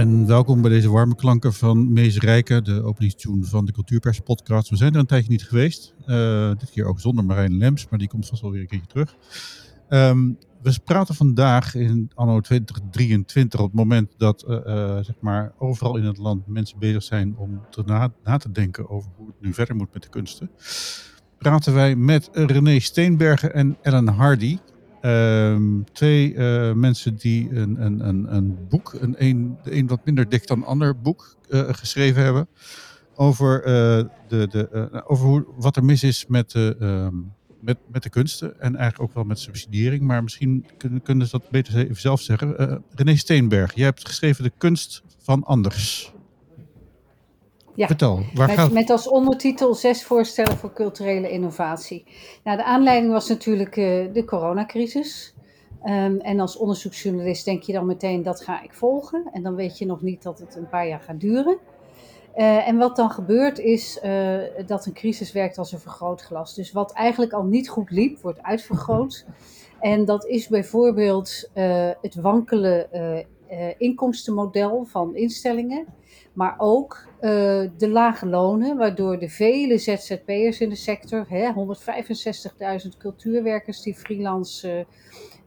En welkom bij deze warme klanken van Mees Rijken, de openingstune van de Cultuurpers podcast. We zijn er een tijdje niet geweest. Uh, dit keer ook zonder Marijn Lems, maar die komt vast wel weer een keertje terug. Um, we praten vandaag in anno 2023 op het moment dat uh, uh, zeg maar overal in het land mensen bezig zijn om te na, na, te denken over hoe het nu verder moet met de kunsten. Praten wij met René Steenbergen en Ellen Hardy. Um, twee uh, mensen die een, een, een, een boek, een, een, wat minder dik dan ander boek uh, geschreven hebben. Over, uh, de, de, over hoe, wat er mis is met, um, met, met de kunsten. En eigenlijk ook wel met subsidiëring. Maar misschien kunnen, kunnen ze dat beter even zelf zeggen. René Steenberg, jij hebt geschreven De kunst van anders. Ja, Vertel, waar met, gaat... met als ondertitel zes voorstellen voor culturele innovatie. Nou, de aanleiding was natuurlijk uh, de coronacrisis. Um, en als onderzoeksjournalist denk je dan meteen dat ga ik volgen. En dan weet je nog niet dat het een paar jaar gaat duren. Uh, en wat dan gebeurt is uh, dat een crisis werkt als een vergrootglas. Dus wat eigenlijk al niet goed liep, wordt uitvergroot. En dat is bijvoorbeeld het wankele inkomstenmodel van instellingen. Maar ook uh, de lage lonen, waardoor de vele ZZP'ers in de sector, 165.000 cultuurwerkers die freelance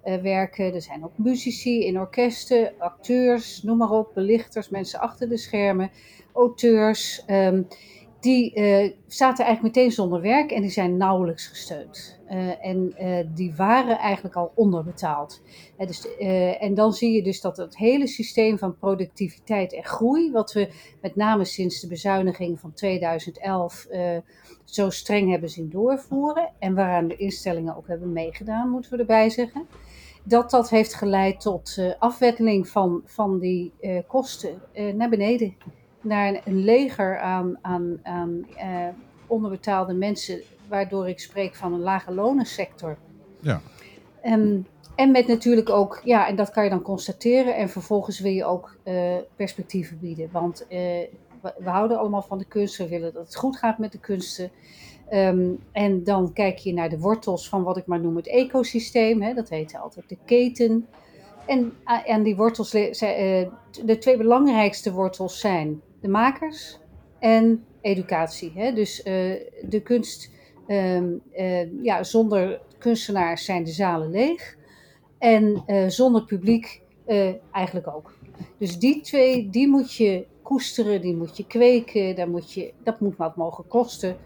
uh, werken. Er zijn ook muzici in orkesten, acteurs, noem maar op, belichters, mensen achter de schermen, auteurs. Um, die zaten eigenlijk meteen zonder werk en die zijn nauwelijks gesteund. Uh, en uh, die waren eigenlijk al onderbetaald. dus, en dan zie je dus dat het hele systeem van productiviteit en groei, wat we met name sinds de bezuiniging van 2011 zo streng hebben zien doorvoeren, en waaraan de instellingen ook hebben meegedaan, moeten we erbij zeggen, dat dat heeft geleid tot afwetteling van, van die kosten naar beneden naar een leger aan, aan, aan onderbetaalde mensen, waardoor ik spreek van een lage lonensector. Ja. Um, en met natuurlijk ook, ja, en dat kan je dan constateren. En vervolgens wil je ook uh, perspectieven bieden. Want uh, we, we, houden allemaal van de kunst, we willen dat het goed gaat met de kunsten. Um, en dan kijk je naar de wortels van wat ik maar noem het ecosysteem. Hè, dat heet altijd de keten. En aan die wortels, de twee belangrijkste wortels zijn de makers en educatie. Hè? Dus uh, de kunst, um, uh, ja, zonder kunstenaars zijn de zalen leeg. En uh, zonder publiek eigenlijk ook. Dus die twee, die moet je koesteren, die moet je kweken, daar moet je, dat moet wat mogen kosten.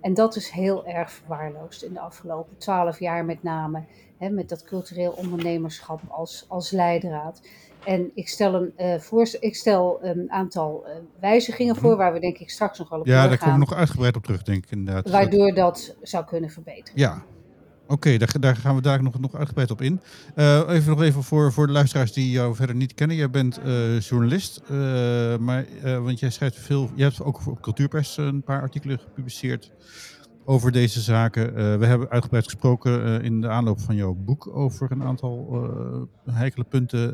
En dat is heel erg verwaarloosd in de afgelopen twaalf jaar met name. Hè, met dat cultureel ondernemerschap als, als leidraad. En ik stel een, uh, voor, ik stel een aantal uh, wijzigingen voor, waar we denk ik straks nog wel op Ja, daar gaan, komen we nog uitgebreid op terug, denk ik inderdaad. Waardoor dat zou kunnen verbeteren. Ja, oké, okay, daar, daar, gaan we daar nog, nog uitgebreid op in. Uh, even nog even voor, voor de luisteraars die jou verder niet kennen. Jij bent journalist, maar, want jij schrijft veel, je hebt ook op Cultuurpers een paar artikelen gepubliceerd over deze zaken. We hebben uitgebreid gesproken in de aanloop van jouw boek over een aantal heikele punten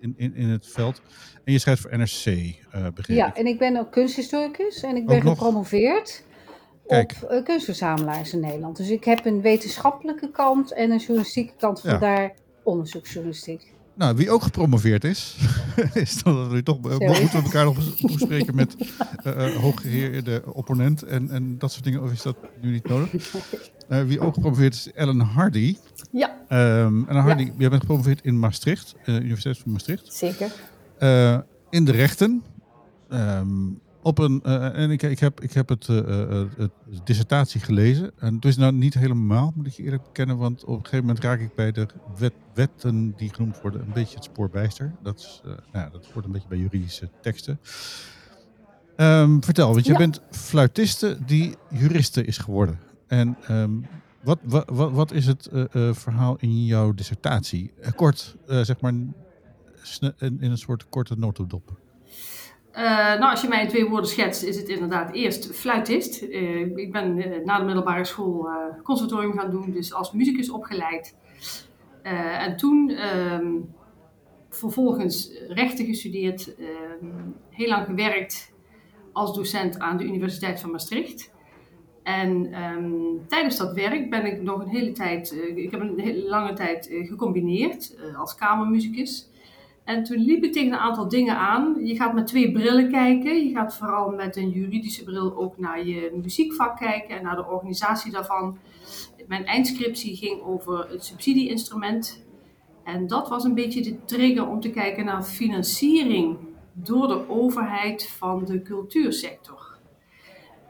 in, in, in het veld. En je schrijft voor NRC, Ja, en ik ben ook kunsthistoricus en ik ben gepromoveerd Kijk. op kunstverzamelaars in Nederland. Dus ik heb een wetenschappelijke kant en een journalistieke kant, vandaar ja. onderzoeksjournalistiek. Nou, wie ook gepromoveerd is, is dan dat we toch Sorry. moeten we elkaar nog bespreken met uh, hooggeheerde opponent en, en dat soort dingen. Of is dat nu niet nodig? Uh, wie ook gepromoveerd is, Ellen Hardy. Ja. Um, Ellen Hardy, ja. jij bent gepromoveerd in Maastricht, uh, Universiteit van Maastricht. Zeker. in de rechten. Um, op een, uh, en ik, ik, heb, ik heb het, uh, uh, het dissertatie gelezen. En het is nou niet helemaal, moet ik je eerlijk bekennen. Want op een gegeven moment raak ik bij de wet, wetten die genoemd worden een beetje het spoor bijster. Dat, is, nou ja, dat hoort een beetje bij juridische teksten. Um, vertel, want je ja. bent fluitiste die juriste is geworden. En um, wat, wat, wat, is het verhaal in jouw dissertatie? kort, zeg maar, in, in een soort korte notendop. Uh, nou, als je mij in twee woorden schetst, is het inderdaad eerst fluitist. Uh, ik ben uh, na de middelbare school conservatorium gaan doen, dus als muzikus opgeleid. en toen ehm, vervolgens rechten gestudeerd, ehm, heel lang gewerkt als docent aan de Universiteit van Maastricht. En um, tijdens dat werk ben ik nog een hele tijd, ik heb een hele lange tijd gecombineerd als kamermuzikus. En toen liep ik tegen een aantal dingen aan. Je gaat met twee brillen kijken. Je gaat vooral met een juridische bril ook naar je muziekvak kijken en naar de organisatie daarvan. Mijn eindscriptie ging over het subsidieinstrument. En dat was een beetje de trigger om te kijken naar financiering door de overheid van de cultuursector.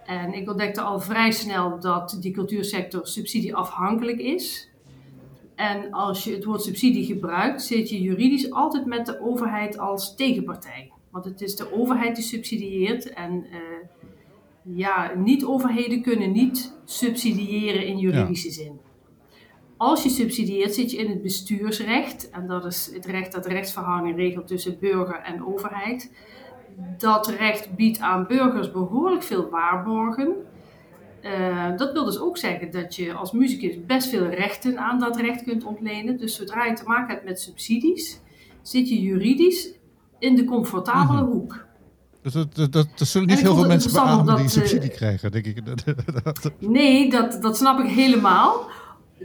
En ik ontdekte al vrij snel dat die cultuursector subsidieafhankelijk is. En als je het woord subsidie gebruikt, zit je juridisch altijd met de overheid als tegenpartij. Want het is de overheid die subsidieert en uh, ja, niet-overheden kunnen niet subsidiëren in juridische zin. Als je subsidieert, zit je in het bestuursrecht. En dat is het recht dat de rechtsverhouding regelt tussen burger en overheid. Dat recht biedt aan burgers behoorlijk veel waarborgen. Uh, dat wil dus ook zeggen dat je als muzikus best veel rechten aan dat recht kunt ontlenen. Dus zodra je te maken hebt met subsidies, zit je juridisch in de comfortabele -hmm. hoek. Dus dat, dat, dat, dat zullen niet heel veel mensen beamen die subsidie uh, krijgen, denk ik. nee, dat, dat snap ik helemaal.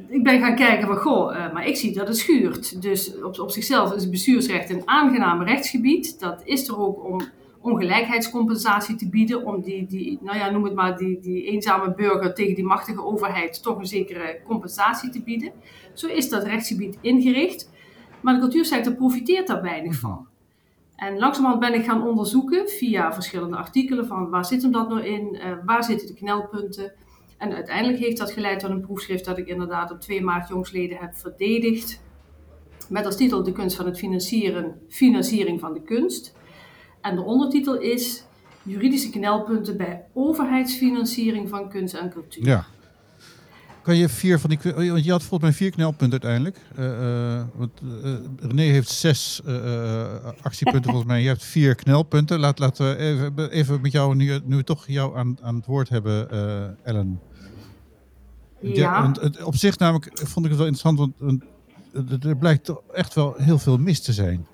Ik ben gaan kijken van, goh, uh, maar ik zie dat het schuurt. Dus op, op zichzelf is het bestuursrecht een aangenaam rechtsgebied. Dat is er ook om ongelijkheidscompensatie te bieden. Om die, die nou ja, noem het maar, die, die eenzame burger tegen die machtige overheid toch een zekere compensatie te bieden. Zo is dat rechtsgebied ingericht. Maar de cultuursector profiteert daar weinig van. En langzamerhand ben ik gaan onderzoeken via verschillende artikelen van waar zit hem dat nou in, uh, waar zitten de knelpunten. En uiteindelijk heeft dat geleid tot een proefschrift dat ik inderdaad op 2 maart jongsleden heb verdedigd. Met als titel De kunst van het financieren, financiering van de kunst. En de ondertitel is Juridische knelpunten bij overheidsfinanciering van kunst en cultuur. Ja. Kan je vier van die. Want je had volgens mij vier knelpunten uiteindelijk. Uh, want, René heeft zes actiepunten volgens mij. Je hebt vier knelpunten. Laat, laten we even, even met jou, nu, nu we toch jou aan, aan het woord hebben, Ellen. Ja. ja het, op zich namelijk vond ik het wel interessant, want er blijkt echt wel heel veel mis te zijn.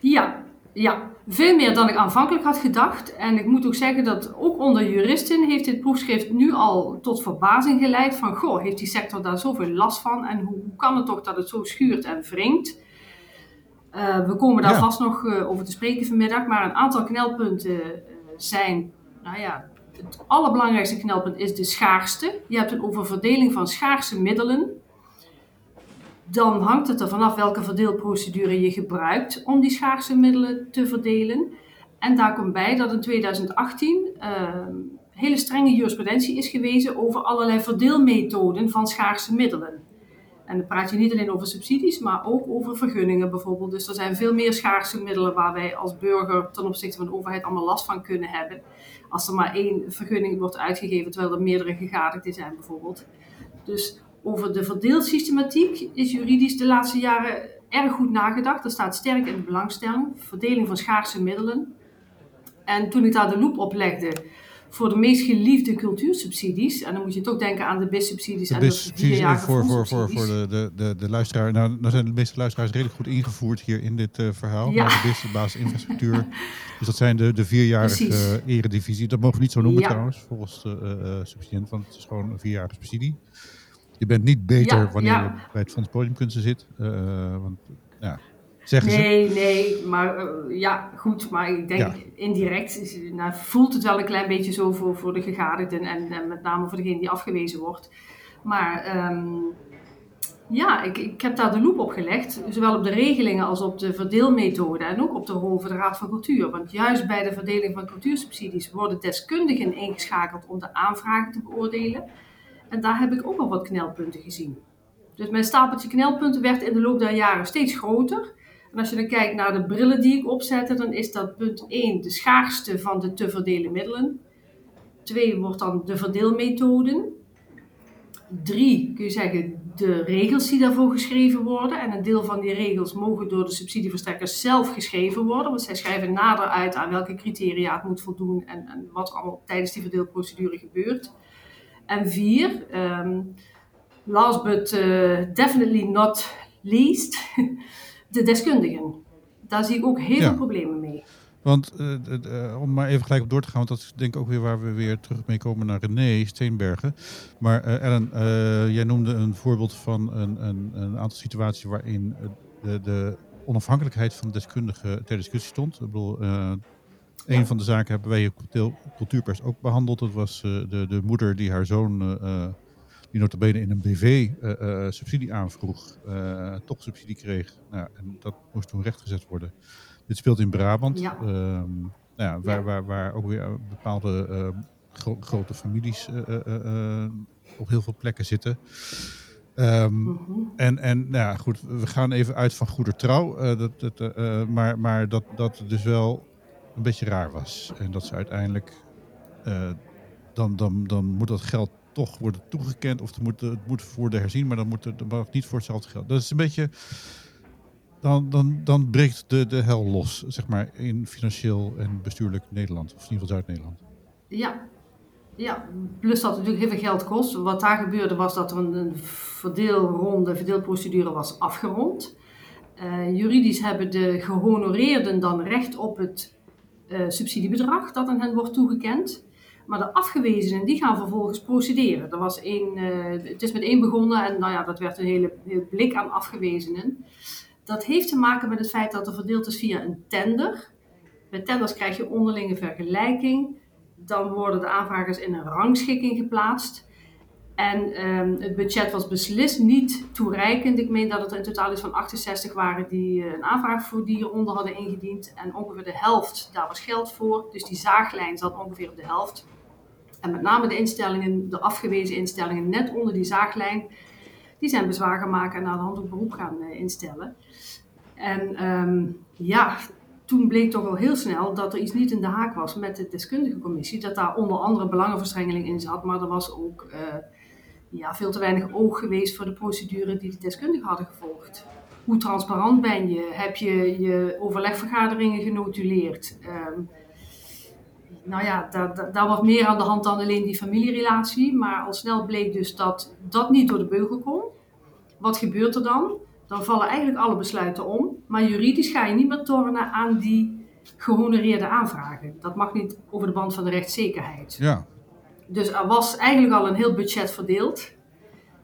Ja, ja, veel meer dan ik aanvankelijk had gedacht. En ik moet ook zeggen dat ook onder juristen heeft dit proefschrift nu al tot verbazing geleid van, goh, heeft die sector daar zoveel last van en hoe, hoe kan het toch dat het zo schuurt en wringt? Uh, we komen daar ja. vast nog uh, over te spreken vanmiddag, maar een aantal knelpunten uh, zijn, nou ja, het allerbelangrijkste knelpunt is de schaarste. Je hebt een oververdeling van schaarse middelen dan hangt het er vanaf welke verdeelprocedure je gebruikt om die schaarse middelen te verdelen. En daar komt bij dat in 2018 uh, hele strenge jurisprudentie is gewezen over allerlei verdeelmethoden van schaarse middelen. En dan praat je niet alleen over subsidies, maar ook over vergunningen bijvoorbeeld. Dus er zijn veel meer schaarse middelen waar wij als burger ten opzichte van de overheid allemaal last van kunnen hebben. Als er maar één vergunning wordt uitgegeven terwijl er meerdere gegadigden zijn bijvoorbeeld. Dus over de verdeelsystematiek is juridisch de laatste jaren erg goed nagedacht. Dat staat sterk in de belangstelling. Verdeling van schaarse middelen. En toen ik daar de loep op legde voor de meest geliefde cultuursubsidies, en dan moet je toch denken aan de BIS-subsidies en de vierjarige voor, voor, voor, voor de, de, de, de luisteraar. Nou, nou zijn de meeste luisteraars redelijk goed ingevoerd hier in dit uh, verhaal. Ja. Maar de BIS, de basisinfrastructuur. dus dat zijn de, de vierjarige uh, eredivisie. Dat mogen we niet zo noemen ja. trouwens, volgens de uh, subsidiënt, want het is gewoon een vierjarige subsidie. Je bent niet beter ja, wanneer ja. je bij het Fonds Podiumkunsten zit. Uh, want, ja, zeggen nee, ze. nee, maar uh, ja, goed. Maar ik denk ja. indirect is, nou, voelt het wel een klein beetje zo voor, voor de gegadigden en, en met name voor degene die afgewezen wordt. Maar um, ja, ik, ik heb daar de loep op gelegd, zowel op de regelingen als op de verdeelmethode en ook op de rol van de Raad van Cultuur. Want juist bij de verdeling van cultuursubsidies worden deskundigen ingeschakeld om de aanvragen te beoordelen. En daar heb ik ook al wat knelpunten gezien. Dus mijn stapeltje knelpunten werd in de loop der jaren steeds groter. En als je dan kijkt naar de brillen die ik opzette, dan is dat punt 1 de schaarste van de te verdelen middelen. 2 wordt dan de verdeelmethoden. 3 kun je zeggen de regels die daarvoor geschreven worden. En een deel van die regels mogen door de subsidieverstrekkers zelf geschreven worden. Want zij schrijven nader uit aan welke criteria het moet voldoen en, en wat allemaal tijdens die verdeelprocedure gebeurt. En vier, um, last but uh, definitely not least, de deskundigen. Daar zie ik ook heel ja. veel problemen mee. Want uh, uh, om maar even gelijk op door te gaan, want dat is denk ik ook weer waar we weer terug mee komen naar René Steenbergen. Maar Ellen, jij noemde een voorbeeld van een, een, een aantal situaties waarin de, de onafhankelijkheid van de deskundige ter discussie stond. Ik bedoel, een van de zaken hebben wij op Cultuurpers ook behandeld. Dat was de, de moeder die haar zoon die notabene in een BV subsidie aanvroeg, toch subsidie kreeg. Nou, en dat moest toen rechtgezet worden. Dit speelt in Brabant, ja. Ehm, nou ja, waar. Waar, waar ook weer bepaalde gro grote families op heel veel plekken zitten. Um, mm -hmm. En, en nou ja, goed, we gaan even uit van goede trouw, uh, dat, dat, uh, maar, maar dat, dat dus wel een beetje raar was. En dat ze uiteindelijk, uh, dan, dan, dan moet dat geld toch worden toegekend, of het moet, het moet worden herzien, maar dan moet het mag niet voor hetzelfde geld. Dat is een beetje, dan, dan, dan breekt de, de hel los, zeg maar, in financieel en bestuurlijk Nederland, of in ieder geval Zuid-Nederland. Ja, ja, plus dat het natuurlijk heel veel geld kost. Wat daar gebeurde was dat er een, een verdeelronde, verdeelprocedure was afgerond. Uh, juridisch hebben de gehonoreerden dan recht op het uh, subsidiebedrag dat aan hen wordt toegekend. Maar de afgewezenen die gaan vervolgens procederen. Er was één, uh, het is met één begonnen en nou ja, dat werd een hele, hele blik aan afgewezenen. Dat heeft te maken met het feit dat er verdeeld is via een tender. Bij tenders krijg je onderlinge vergelijking dan worden de aanvragers in een rangschikking geplaatst. En um, het budget was beslist niet toereikend. Ik meen dat het in totaal is van 68 waren die uh, een aanvraag voor die ronde hadden ingediend. En ongeveer de helft, daar was geld voor. Dus die zaaglijn zat ongeveer op de helft. En met name de instellingen, de afgewezen instellingen net onder die zaaglijn, die zijn bezwaar gemaakt en naar de hand ook beroep gaan uh, instellen. En um, ja, toen bleek toch wel heel snel dat er iets niet in de haak was met de deskundige commissie. Dat daar onder andere belangenverstrengeling in zat, maar er was ook uh, ja, veel te weinig oog geweest voor de procedure die de deskundigen hadden gevolgd. Hoe transparant ben je? Heb je je overlegvergaderingen genotuleerd? Um, nou ja, daar, daar, meer aan de hand dan alleen die familierelatie. Maar al snel bleek dus dat dat niet door de beugel kon. Wat gebeurt er dan? dan vallen eigenlijk alle besluiten om. Maar juridisch ga je niet meer tornen aan die gehonoreerde aanvragen. Dat mag niet over de band van de rechtszekerheid. Ja. Dus er was eigenlijk al een heel budget verdeeld.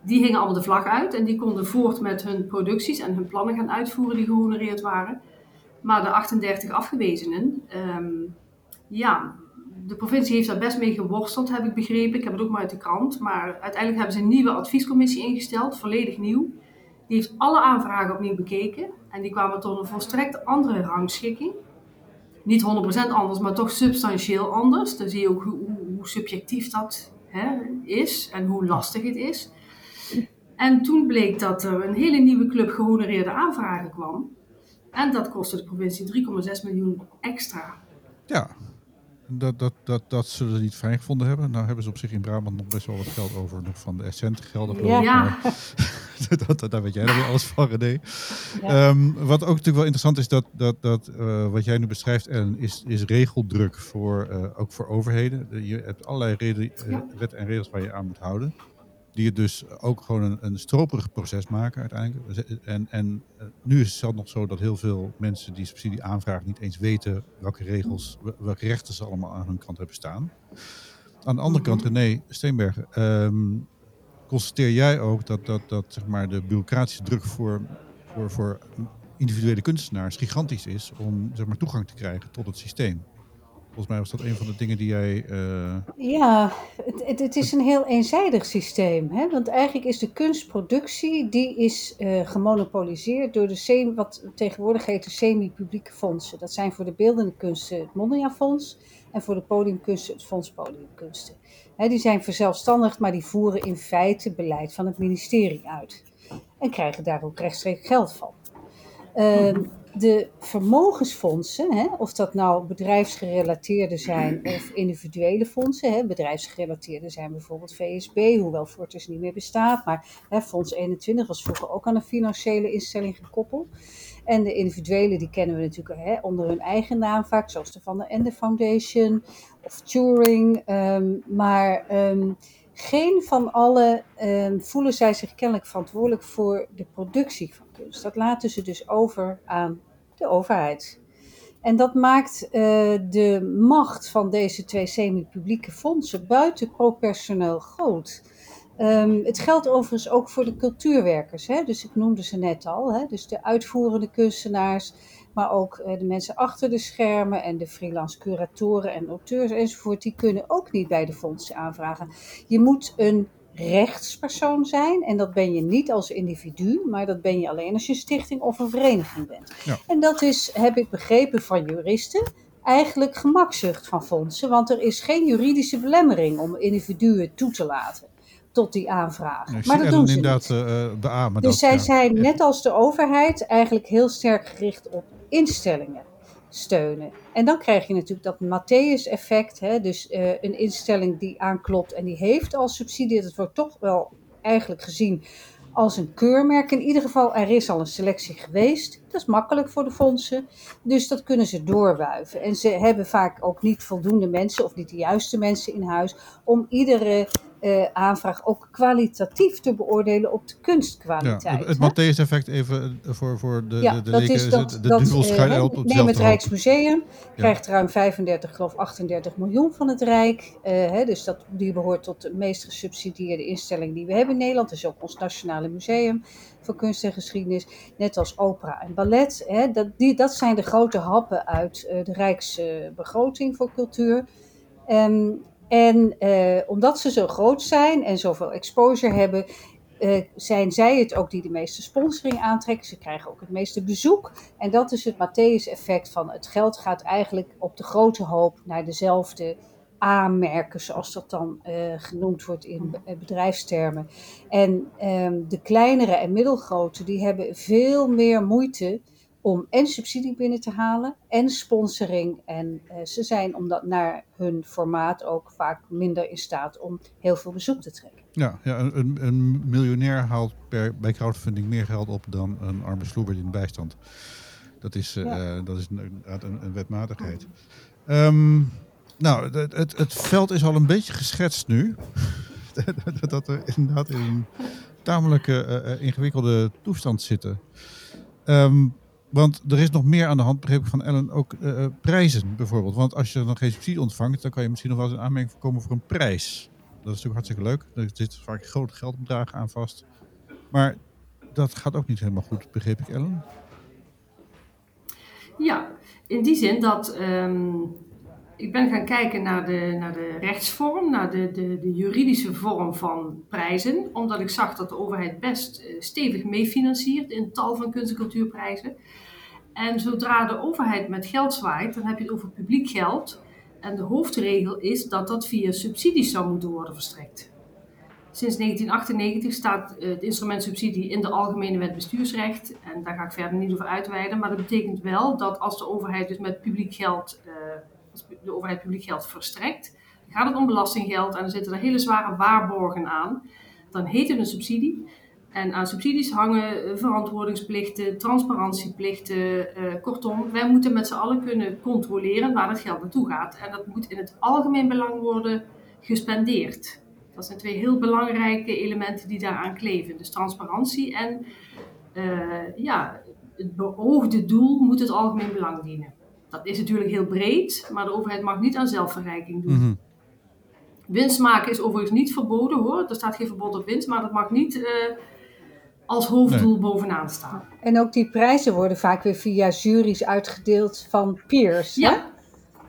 Die hingen allemaal de vlag uit en die konden voort met hun producties en hun plannen gaan uitvoeren die gehonoreerd waren. Maar de 38 afgewezenen, um, ja, de provincie heeft daar best mee geworsteld, heb ik begrepen. Ik heb het ook maar uit de krant. Maar uiteindelijk hebben ze een nieuwe adviescommissie ingesteld, volledig nieuw. Die heeft alle aanvragen opnieuw bekeken en die kwamen tot een volstrekt andere rangschikking. Niet 100% anders, maar toch substantieel anders. Dan zie je ook hoe, subjectief dat hè, is en hoe lastig het is. En toen bleek dat er een hele nieuwe club gehonoreerde aanvragen kwam. En dat kostte de provincie 3,6 miljoen extra. Ja, dat, dat, dat, dat zullen ze niet fijn gevonden hebben. Nou hebben ze op zich in Brabant nog best wel wat geld over nog van de Essent gelden. Ja. ja. dat, dat, daar weet jij dan weer alles van, René. Ja. Um, wat ook natuurlijk wel interessant is, dat, dat, dat uh, wat jij nu beschrijft, Ellen, is, is regeldruk voor, uh, ook voor overheden. Je hebt allerlei reden, uh, wetten en regels waar je aan moet houden die het dus ook gewoon een, een stroperig proces maken uiteindelijk. En, en uh, nu is het nog zo dat heel veel mensen die subsidie aanvragen niet eens weten welke regels, welke rechten ze allemaal aan hun kant hebben staan. Aan de andere kant, René Steenbergen, um, constateer jij ook dat, dat, dat zeg maar, de bureaucratische druk voor, voor, voor individuele kunstenaars gigantisch is om zeg maar, toegang te krijgen tot het systeem? Volgens mij was dat een van de dingen die jij. Uh... Ja, het, het, is een heel eenzijdig systeem. Hè? Want eigenlijk is de kunstproductie die is uh, gemonopoliseerd door de semi, wat tegenwoordig heet de semi-publieke fondsen. Dat zijn voor de beeldende kunsten het Mondriaan Fonds en voor de podiumkunsten het Fonds Podiumkunsten. Hè, die zijn verzelfstandigd, maar die voeren in feite beleid van het ministerie uit. En krijgen daar ook rechtstreeks geld van. Uh, de vermogensfondsen, hè, of dat nou bedrijfsgerelateerde zijn of individuele fondsen, hè, bedrijfsgerelateerde zijn bijvoorbeeld VSB, hoewel Fortis niet meer bestaat, maar hè, Fonds 21 was vroeger ook aan een financiële instelling gekoppeld. En de individuele, die kennen we natuurlijk hè, onder hun eigen naam vaak, zoals de Van der Ende Foundation of Turing. Um, maar um, geen van alle um, voelen zij zich kennelijk verantwoordelijk voor de productie van kunst. Dat laten ze dus over aan de overheid. En dat maakt uh, de macht van deze twee semi-publieke fondsen buitenproportioneel groot. Ehm, het geldt overigens ook voor de cultuurwerkers. Hè? Dus ik noemde ze net al. Hè? Dus de uitvoerende kunstenaars, maar ook de mensen achter de schermen en de freelance curatoren en auteurs enzovoort. Die kunnen ook niet bij de fondsen aanvragen. Je moet een rechtspersoon zijn. En dat ben je niet als individu, maar dat ben je alleen als je een stichting of een vereniging bent. Ja. En dat is, heb ik begrepen van juristen, eigenlijk gemakzucht van fondsen. Want er is geen juridische belemmering om individuen toe te laten tot die aanvraag. maar dat doen ze inderdaad niet. Uh, de A, maar dus zij zijn net als de overheid eigenlijk heel sterk gericht op instellingen steunen. En dan krijg je natuurlijk dat Matthäus-effect. Dus uh, een instelling die aanklopt en die heeft al subsidie. Dat wordt toch wel eigenlijk gezien als een keurmerk. In ieder geval, er is al een selectie geweest. Dat is makkelijk voor de fondsen. Dus dat kunnen ze doorwuiven. En ze hebben vaak ook niet voldoende mensen of niet de juiste mensen in huis om iedere uh, aanvraag ook kwalitatief te beoordelen op de kunstkwaliteit. Ja, het Matthäus-effect even voor, voor de, ja, de, de dat is dat, de, uh, op Neem het Rijksmuseum, krijgt ruim 35, geloof 38 miljoen van het Rijk. Uh, hè, dus dat, die behoort tot de meest gesubsidieerde instelling die we hebben in Nederland. Dat is ook ons Nationale Museum voor Kunst en Geschiedenis. Net als opera en ballet. Hè, dat, die, dat zijn de grote happen uit de Rijksbegroting voor cultuur. Um, en uh, omdat ze zo groot zijn en zoveel exposure hebben, uh, zijn zij het ook die de meeste sponsoring aantrekken. Ze krijgen ook het meeste bezoek. En dat is het Matthäus-effect van het geld gaat eigenlijk op de grote hoop naar dezelfde aanmerken, zoals dat dan uh, genoemd wordt in bedrijfstermen. En um, de kleinere en middelgrote, die hebben veel meer moeite om en subsidie binnen te halen en sponsoring. En uh, ze zijn omdat naar hun formaat ook vaak minder in staat om heel veel bezoek te trekken. Ja, ja een, een miljonair haalt per, bij crowdfunding meer geld op dan een arme sloeber in bijstand. Dat is, uh, ja. dat is een, een, een wetmatigheid. Um, nou, het, het, het, veld is al een beetje geschetst nu. dat we inderdaad in een tamelijk uh, ingewikkelde toestand zitten. Um, want er is nog meer aan de hand, begreep ik van Ellen, ook uh, prijzen bijvoorbeeld. Want als je dan geen subsidie ontvangt, dan kan je misschien nog wel eens een aanmerking komen voor een prijs. Dat is natuurlijk hartstikke leuk. Er zit vaak groot geldbedragen aan vast. Maar dat gaat ook niet helemaal goed, begreep ik Ellen? Ja, in die zin dat um, ik ben gaan kijken naar de, naar de rechtsvorm, naar de, de, de juridische vorm van prijzen. Omdat ik zag dat de overheid best stevig meefinanciert in tal van kunst- en cultuurprijzen. En zodra de overheid met geld zwaait, dan heb je het over publiek geld. En de hoofdregel is dat dat via subsidies zou moeten worden verstrekt. Sinds 1998 staat het instrument subsidie in de Algemene Wet Bestuursrecht. En daar ga ik verder niet over uitweiden. Maar dat betekent wel dat als de overheid dus met publiek geld, uh, de overheid publiek geld verstrekt, gaat het om belastinggeld en er zitten er hele zware waarborgen aan. Dan heet het een subsidie. En aan subsidies hangen eh, verantwoordingsplichten, transparantieplichten. Uh, kortom, wij moeten met z'n allen kunnen controleren waar het geld naartoe gaat. En dat moet in het algemeen belang worden gespendeerd. Dat zijn twee heel belangrijke elementen die daaraan kleven. Dus transparantie en uh, ja, het beoogde doel moet het algemeen belang dienen. Dat is natuurlijk heel breed, maar de overheid mag niet aan zelfverrijking doen. Mm -hmm. Winst maken is overigens niet verboden hoor. Er staat geen verbod op winst, maar dat mag niet uh, als hoofddoel nee. bovenaan staan. En ook die prijzen worden vaak weer via juries uitgedeeld van peers. Ja. Hè?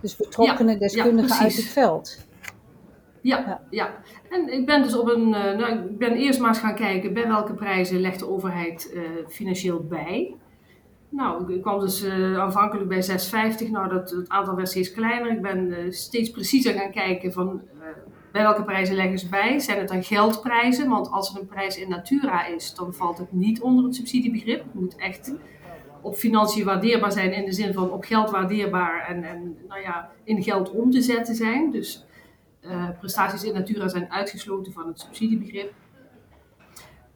Dus betrokkenen ja, deskundigen ja, uit het veld. Ja, ja, ja. En ik ben dus op een. Uh, nou, ik ben eerst maar eens gaan kijken bij welke prijzen legt de overheid uh, financieel bij. Nou, ik kwam dus uh, aanvankelijk bij 6,50. Nou, dat, het aantal werd steeds kleiner. Ik ben steeds preciezer gaan kijken van bij welke prijzen leggen ze bij? Zijn het dan geldprijzen? Want als er een prijs in natura is, dan valt het niet onder het subsidiebegrip. Het moet echt op financiën waardeerbaar zijn in de zin van op geld waardeerbaar en, en nou ja, in geld om te zetten zijn. Dus prestaties in natura zijn uitgesloten van het subsidiebegrip.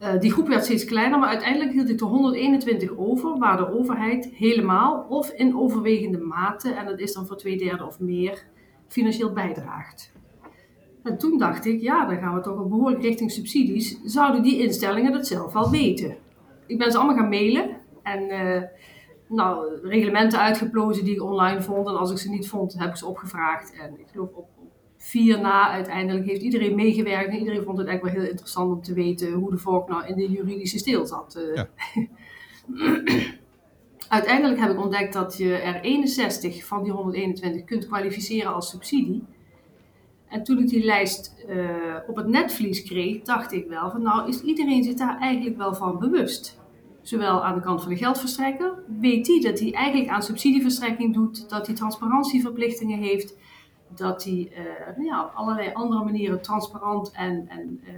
Uh, die groep werd steeds kleiner, maar uiteindelijk hield ik er 121 over, waar de overheid helemaal of in overwegende mate, en dat is dan voor twee derde of meer, financieel bijdraagt. En toen dacht ik, ja, dan gaan we toch wel behoorlijk richting subsidies. Zouden die instellingen dat zelf wel weten? Ik ben ze allemaal gaan mailen en uh, nou, reglementen uitgeplozen die ik online vond. En als ik ze niet vond, heb ik ze opgevraagd. En ik geloof op vier na uiteindelijk heeft iedereen meegewerkt en iedereen vond het eigenlijk wel heel interessant om te weten hoe de vork nou in de juridische steel zat. Eh. Ja. uiteindelijk heb ik ontdekt dat je er 61 van die 121 kunt kwalificeren als subsidie. En toen ik die lijst uh, op het netvlies kreeg, dacht ik wel van nou is iedereen zich daar eigenlijk wel van bewust. Zowel aan de kant van de geldverstrekker, weet hij dat hij eigenlijk aan subsidieverstrekking doet, dat hij transparantieverplichtingen heeft, dat hij uh, ja, op allerlei andere manieren transparant en, en uh,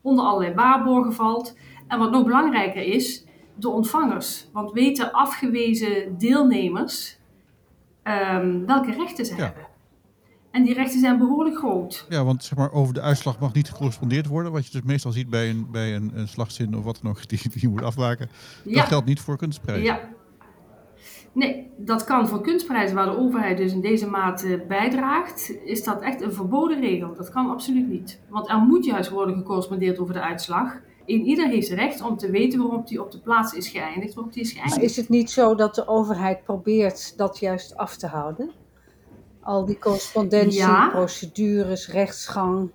onder allerlei waarborgen valt. En wat nog belangrijker is, de ontvangers. Want weten afgewezen deelnemers um, welke rechten ze Ja. hebben. En die rechten zijn behoorlijk groot. Ja, want zeg maar, over de uitslag mag niet gecorrespondeerd worden. Wat je dus meestal ziet bij een, bij een, een slagzin of wat dan ook, die, die je moet afmaken. Dat geldt niet voor kunstprijzen. Ja. Nee, dat kan voor kunstprijzen waar de overheid dus in deze mate bijdraagt, is dat echt een verboden regel. Dat kan absoluut niet. Want er moet juist worden gecorrespondeerd over de uitslag. En ieder heeft recht om te weten waarop die op de plaats is geëindigd, waarop die is Maar geëindigd. is het niet zo dat de overheid probeert dat juist af te houden? Al die correspondentie, Ja. procedures, rechtsgang.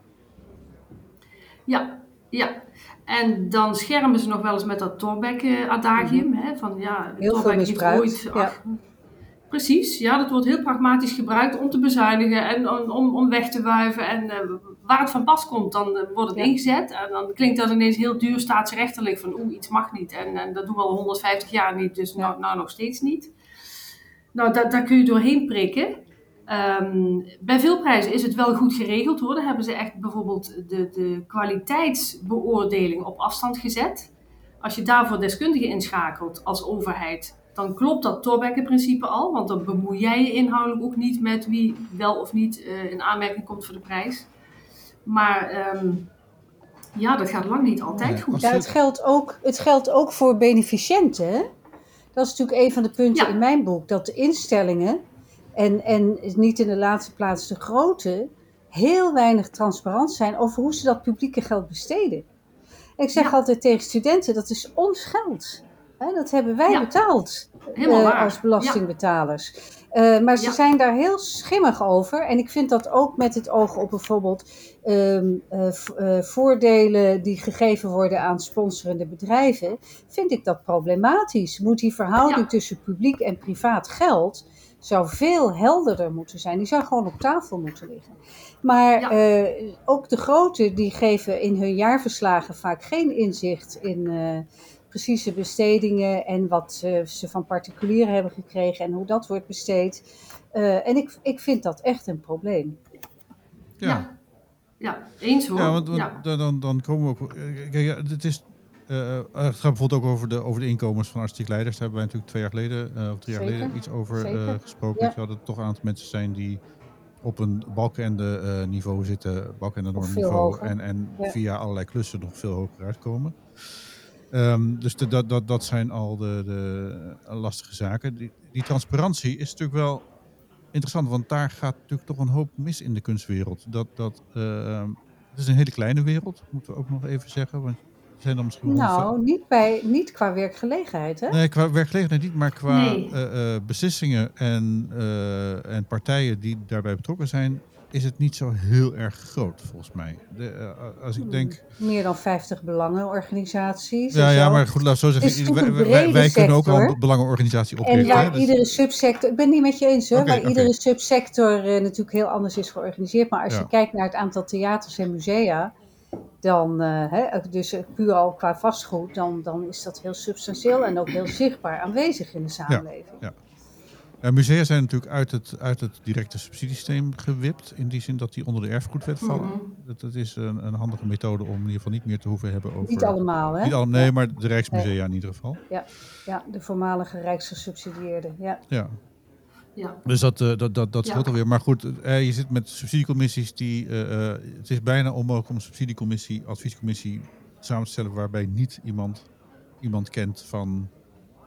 Ja, ja. En dan schermen ze nog wel eens met dat Thorbecke-adagium. hè, Van ja, Mhm. Heel veel Thorbecke heeft ooit... ja. Precies, ja, dat wordt heel pragmatisch gebruikt om te bezuinigen en om, om, weg te wuiven. En eh, waar het van pas komt, dan eh, wordt het Ja. ingezet. En dan klinkt dat ineens heel duur staatsrechtelijk. Van oeh, iets mag niet. En, en dat doen we al 150 jaar niet, dus nou, nou nog steeds niet. Nou, da- daar kun je doorheen prikken. Ehm, bij veel prijzen is het wel goed geregeld hoor. Daar hebben ze echt bijvoorbeeld de, de kwaliteitsbeoordeling op afstand gezet. Als je daarvoor deskundigen inschakelt als overheid, dan klopt dat Thorbecke-principe al. Want dan bemoei jij je inhoudelijk ook niet met wie wel of niet eh, in aanmerking komt voor de prijs. Maar ehm, ja, dat gaat lang niet altijd goed. Ja, het geldt ook, het geldt ook voor beneficiënten. Dat is natuurlijk een van de punten Ja. in mijn boek. Dat de instellingen, en, en niet in de laatste plaats de grote, heel weinig transparant zijn over hoe ze dat publieke geld besteden. Ik zeg Ja. altijd tegen studenten, dat is ons geld. Hè, dat hebben wij Ja. betaald eh, als belastingbetalers. Eh, maar ze zijn daar heel schimmig over. En ik vind dat ook met het oog op bijvoorbeeld ehm, eh, voordelen die gegeven worden aan sponsorende bedrijven, vind ik dat problematisch. Moet die verhouding tussen publiek en privaat geld zou veel helderder moeten zijn. Die zou gewoon op tafel moeten liggen. Maar Ja. eh, ook de grote die geven in hun jaarverslagen vaak geen inzicht in eh, precieze bestedingen en wat ze van particulieren hebben gekregen en hoe dat wordt besteed. Eh, en ik, ik vind dat echt een probleem. Ja. Ja. Ja, eens hoor. Ja, want, want Ja. Dan, dan, dan komen we ook. eh, Kijk, het is. Eh, het gaat bijvoorbeeld ook over de, over de inkomens van artistiek leiders. Daar hebben wij natuurlijk twee jaar geleden, eh, of drie jaar geleden, iets over gesproken. Ja. Dat er toch een aantal mensen zijn die op een balkenende eh niveau zitten, balkenende Of norm veel niveau. hoger. En, en Ja. via allerlei klussen nog veel hoger uitkomen. Ehm, dus de, dat, dat, dat zijn al de, de lastige zaken. Die, die transparantie is natuurlijk wel interessant, want daar gaat natuurlijk toch een hoop mis in de kunstwereld. Dat, dat, ehm, het is een hele kleine wereld, moeten we ook nog even zeggen. Want zijn dan misschien wel Nou, niet, bij, niet qua werkgelegenheid, hè? Nee, qua werkgelegenheid niet, maar qua Nee. eh, eh, beslissingen en, eh, en partijen die daarbij betrokken zijn, is het niet zo heel erg groot, volgens mij. De, als ik denk. Meer dan 50 belangenorganisaties. Ja, en ja, maar goed, laat zo zeggen. Wij, wij, wij kunnen ook al een belangenorganisatie En oprichten. hè, waar dus- iedere subsector, ik ben niet met je eens hoor, Oké, waar iedere subsector eh, natuurlijk heel anders is georganiseerd. Maar als Ja. je kijkt naar het aantal theaters en musea, dan, eh, hè, dus eh, puur al qua vastgoed, dan, dan is dat heel substantieel en ook heel zichtbaar aanwezig in de samenleving. Ja, musea zijn natuurlijk uit het, uit het directe subsidiesysteem gewipt. In die zin dat die onder de erfgoedwet vallen. Mhm. dat, dat is een, een handige methode om in ieder geval niet meer te hoeven hebben over. Niet allemaal, hè? Niet nee, maar de Rijksmusea in ieder geval. Ja, de voormalige rijksgesubsidieerde. Ja. Ja. Ja. Dus dat, eh, dat, dat, dat Ja. alweer. Maar goed, eh, je zit met subsidiecommissies die. eh, eh, het is bijna onmogelijk om een subsidiecommissie, adviescommissie samen te stellen waarbij niet iemand, iemand kent van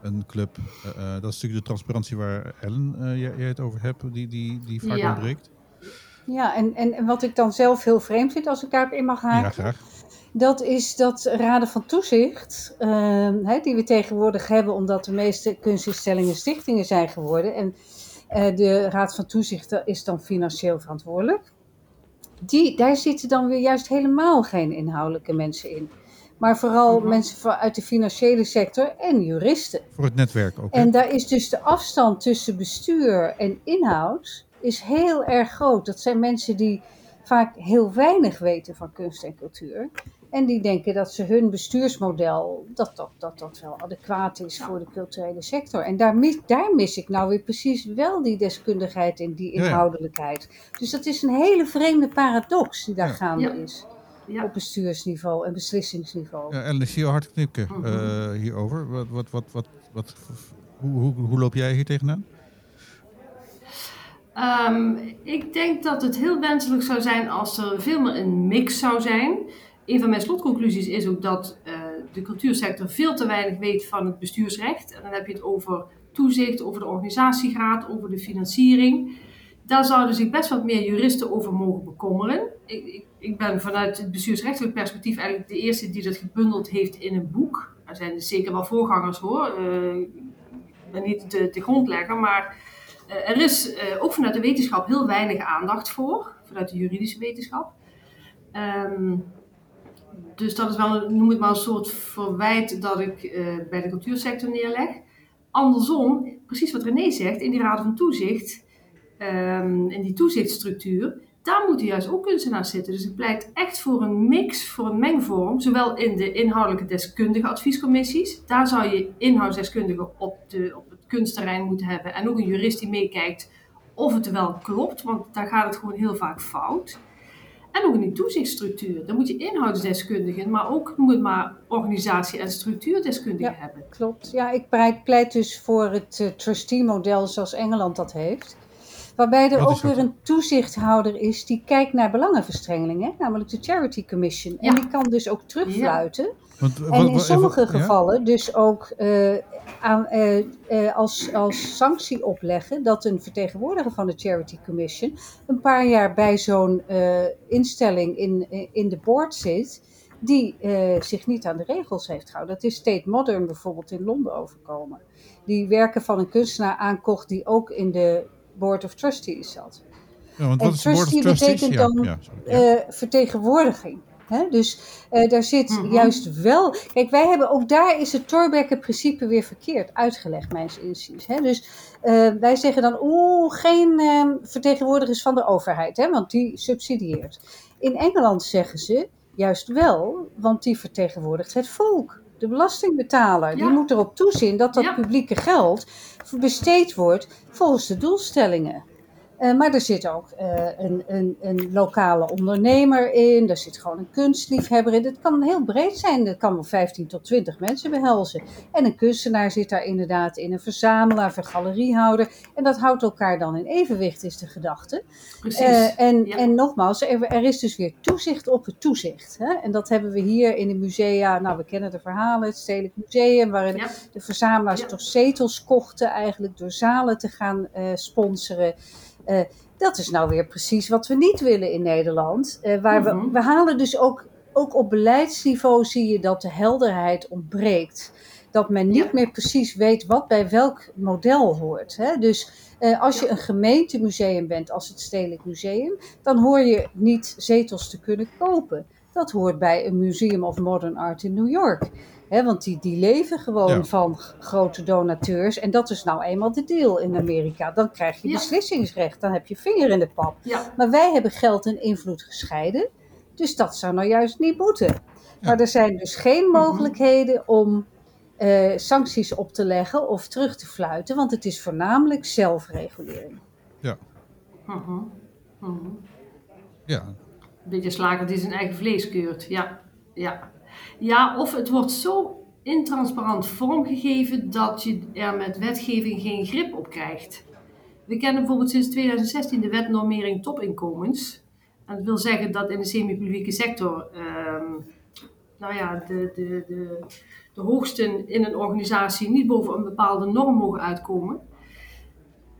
een club. Dat is natuurlijk de transparantie waar Ellen eh, jij, jij het over hebt, die, die, die vaak Ja. ontbreekt. Ja, en, en, en wat ik dan zelf heel vreemd vind, als ik daarop in mag haken, Ja, graag. Dat is dat raden van toezicht, ehm, hè, die we tegenwoordig hebben, omdat de meeste kunstinstellingen stichtingen zijn geworden. En de raad van toezicht is dan financieel verantwoordelijk. die, daar zitten dan weer juist helemaal geen inhoudelijke mensen in. Maar vooral Mhm. mensen uit de financiële sector en juristen. Voor het netwerk ook. hè? En daar is dus de afstand tussen bestuur en inhoud is heel erg groot. Dat zijn mensen die vaak heel weinig weten van kunst en cultuur. En die denken dat ze hun bestuursmodel, dat dat, dat, dat wel adequaat is voor de culturele sector. En daar mis, daar mis ik nou weer precies wel die deskundigheid en die ja. inhoudelijkheid. Dus dat is een hele vreemde paradox die daar Ja. gaande Ja. is. Ja. Op bestuursniveau en beslissingsniveau. Ja, ik zie je hard knikken hierover. Wat, wat, wat, wat, wat, hoe, hoe, hoe loop jij hier tegenaan? Ehm, ik denk dat het heel wenselijk zou zijn als er veel meer een mix zou zijn. Een van mijn slotconclusies is ook dat eh, de cultuursector veel te weinig weet van het bestuursrecht. En dan heb je het over toezicht, over de organisatiegraad, over de financiering. Daar zouden zich best wat meer juristen over mogen bekommeren. Ik, ik, ik ben vanuit het bestuursrechtelijk perspectief eigenlijk de eerste die dat gebundeld heeft in een boek. Er zijn dus zeker wel voorgangers hoor. Eh, ben niet de, de grondlegger, maar eh, er is ook vanuit de wetenschap heel weinig aandacht voor, vanuit de juridische wetenschap. Ehm, dus dat is wel, noem het maar een soort verwijt dat ik eh, bij de cultuursector neerleg. Andersom, precies wat René zegt, in die raad van toezicht, ehm, in die toezichtsstructuur, daar moeten juist ook kunstenaars zitten. Dus ik pleit echt voor een mix, voor een mengvorm, zowel in de inhoudelijke deskundige adviescommissies. Daar zou je inhoudsdeskundigen op, de, op het kunstterrein moeten hebben en ook een jurist die meekijkt of het wel klopt, want daar gaat het gewoon heel vaak fout. En ook in die toezichtsstructuur. Dan moet je inhoudsdeskundigen, maar ook, noem het maar, organisatie- en structuurdeskundigen Ja. hebben. Klopt. Ja, ik pleit, dus voor het eh, trustee-model zoals Engeland dat heeft. Waarbij er ook weer een toezichthouder is die kijkt naar belangenverstrengelingen, namelijk de Charity Commission. En die kan dus ook terugfluiten. Want, En wat- in sommige even- ja? gevallen dus ook eh, aan, eh, eh, als, als sanctie opleggen dat een vertegenwoordiger van de Charity Commission een paar jaar bij zo'n eh, instelling in, in de board zit die eh, zich niet aan de regels heeft gehouden. Dat is State Modern bijvoorbeeld in Londen overkomen. Die werken van een kunstenaar aankocht die ook in de Board of Trustees zat. Ja, want En wat is de Board of trustee Trustees? betekent Ja, dan, ja, eh, vertegenwoordiging. Hè? Dus eh, daar zit Mhm. juist wel. Kijk, wij hebben ook daar is het Thorbecke-principe weer verkeerd uitgelegd, mijns inziens. Hè? Dus eh, wij zeggen dan, oeh, geen eh, vertegenwoordigers van de overheid, hè? want die subsidieert. In Engeland zeggen ze juist wel, want die vertegenwoordigt het volk. De belastingbetaler, die moet erop toezien dat dat publieke geld besteed wordt volgens de doelstellingen. Eh, maar er zit ook eh, een, een, een lokale ondernemer in, er zit gewoon een kunstliefhebber in. Het kan heel breed zijn, het kan wel 15 tot 20 mensen behelzen. En een kunstenaar zit daar inderdaad in, een verzamelaar, een galeriehouder. En dat houdt elkaar dan in evenwicht, is de gedachte. Precies. Eh, en, ja. en nogmaals, er, er is dus weer toezicht op het toezicht. Hè? En dat hebben we hier in de musea, nou we kennen de verhalen, het Stedelijk Museum, waarin Ja. de verzamelaars Ja. toch zetels kochten eigenlijk door zalen te gaan sponsoren. Eh, dat is nou weer precies wat we niet willen in Nederland. Eh, waar Mhm. we, we halen dus ook, ook op beleidsniveau zie je dat de helderheid ontbreekt. Dat men niet Ja. meer precies weet wat bij welk model hoort. Hè? Dus eh, als je een gemeentemuseum bent, als het Stedelijk Museum, dan hoor je niet zetels te kunnen kopen. Dat hoort bij een Museum of Modern Art in New York. Hè, want die, die leven gewoon Ja. van grote donateurs. En dat is nou eenmaal de deal in Amerika. Dan krijg je Ja. beslissingsrecht. Dan heb je vinger in de pap. ja. Maar wij hebben geld en invloed gescheiden. Dus dat zou nou juist niet moeten. Maar er zijn dus geen Mhm. mogelijkheden om eh, sancties op te leggen of terug te fluiten. Want het is voornamelijk zelfregulering. Mhm. Mhm. ja. Een beetje slager die zijn eigen vlees keurt. Ja. Ja. Ja, of het wordt zo intransparant vormgegeven dat je er met wetgeving geen grip op krijgt. We kennen bijvoorbeeld sinds 2016 de wet normering topinkomens. En dat wil zeggen dat in de semi-publieke sector ehm, nou ja, de, de, de, de hoogsten in een organisatie niet boven een bepaalde norm mogen uitkomen.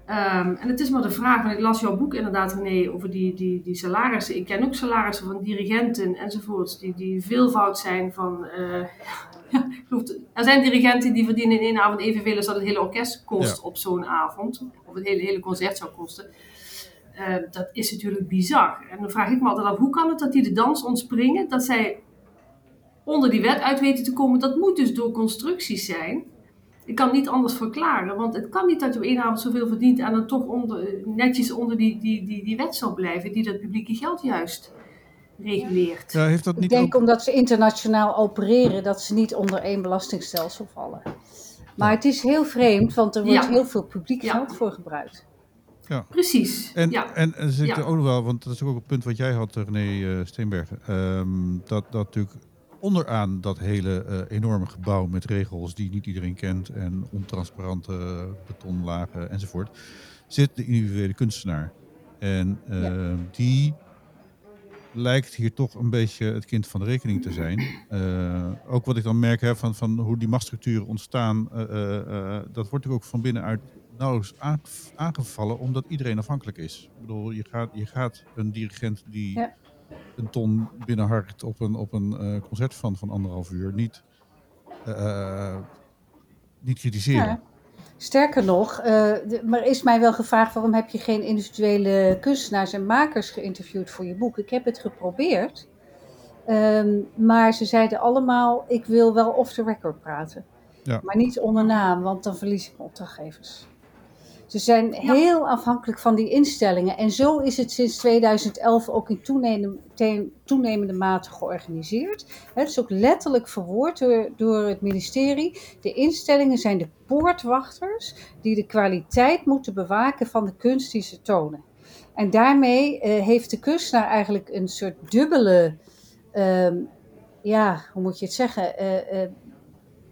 Ehm, en het is maar de vraag, want ik las jouw boek inderdaad René over die, die, die salarissen. Ik ken ook salarissen van dirigenten enzovoorts, die, die veelvoud zijn van... eh, er zijn dirigenten die verdienen in één avond evenveel als dat het hele orkest kost Ja. op zo'n avond. Of het hele, hele concert zou kosten. eh, dat is natuurlijk bizar. En dan vraag ik me altijd af, hoe kan het dat die de dans ontspringen, dat zij onder die wet uit weten te komen? Dat moet dus door constructies zijn. Ik kan niet anders verklaren, want het kan niet dat je op één avond zoveel verdient en dan toch onder, netjes onder die, die, die, die wet zal blijven, die dat publieke geld juist reguleert. Ja, heeft dat Ik niet denk ook... omdat ze internationaal opereren, dat ze niet onder één belastingstelsel vallen. Maar het is heel vreemd, want er wordt Ja. heel veel publiek Ja. geld voor gebruikt. Precies. En, ja. en, en zit Ja. er ook nog wel, want dat is ook een punt wat jij had, eh, René eh, Steenbergen. ehm, dat, dat natuurlijk onderaan dat hele eh, enorme gebouw met regels die niet iedereen kent en ontransparante betonlagen enzovoort, zit de individuele kunstenaar. En eh, die lijkt hier toch een beetje het kind van de rekening te zijn. Eh, ook wat ik dan merk hè, van, van hoe die machtsstructuren ontstaan, eh, eh, eh, dat wordt natuurlijk ook van binnenuit nauwelijks aange- aangevallen, omdat iedereen afhankelijk is. Ik bedoel, je gaat, je gaat een dirigent die Ja. Een ton binnenharkt op een, op een eh, concert van, van anderhalf uur niet, eh, niet kritiseren. Ja. Sterker nog, de- maar is mij wel gevraagd waarom heb je geen individuele kunstenaars en makers geïnterviewd voor je boek? Ik heb het geprobeerd, Ehm, maar ze zeiden allemaal, ik wil wel off the record praten. Ja. Maar niet onder naam, want dan verlies ik mijn opdrachtgevers. Ze zijn heel afhankelijk van die instellingen. En zo is het sinds 2011 ook in toenemende, toenemende mate georganiseerd. Het is ook letterlijk verwoord door, door het ministerie. De instellingen zijn de poortwachters die de kwaliteit moeten bewaken van de kunst die ze tonen. En daarmee eh, heeft de kunstenaar eigenlijk een soort dubbele, ehm, ja, hoe moet je het zeggen, eh, eh,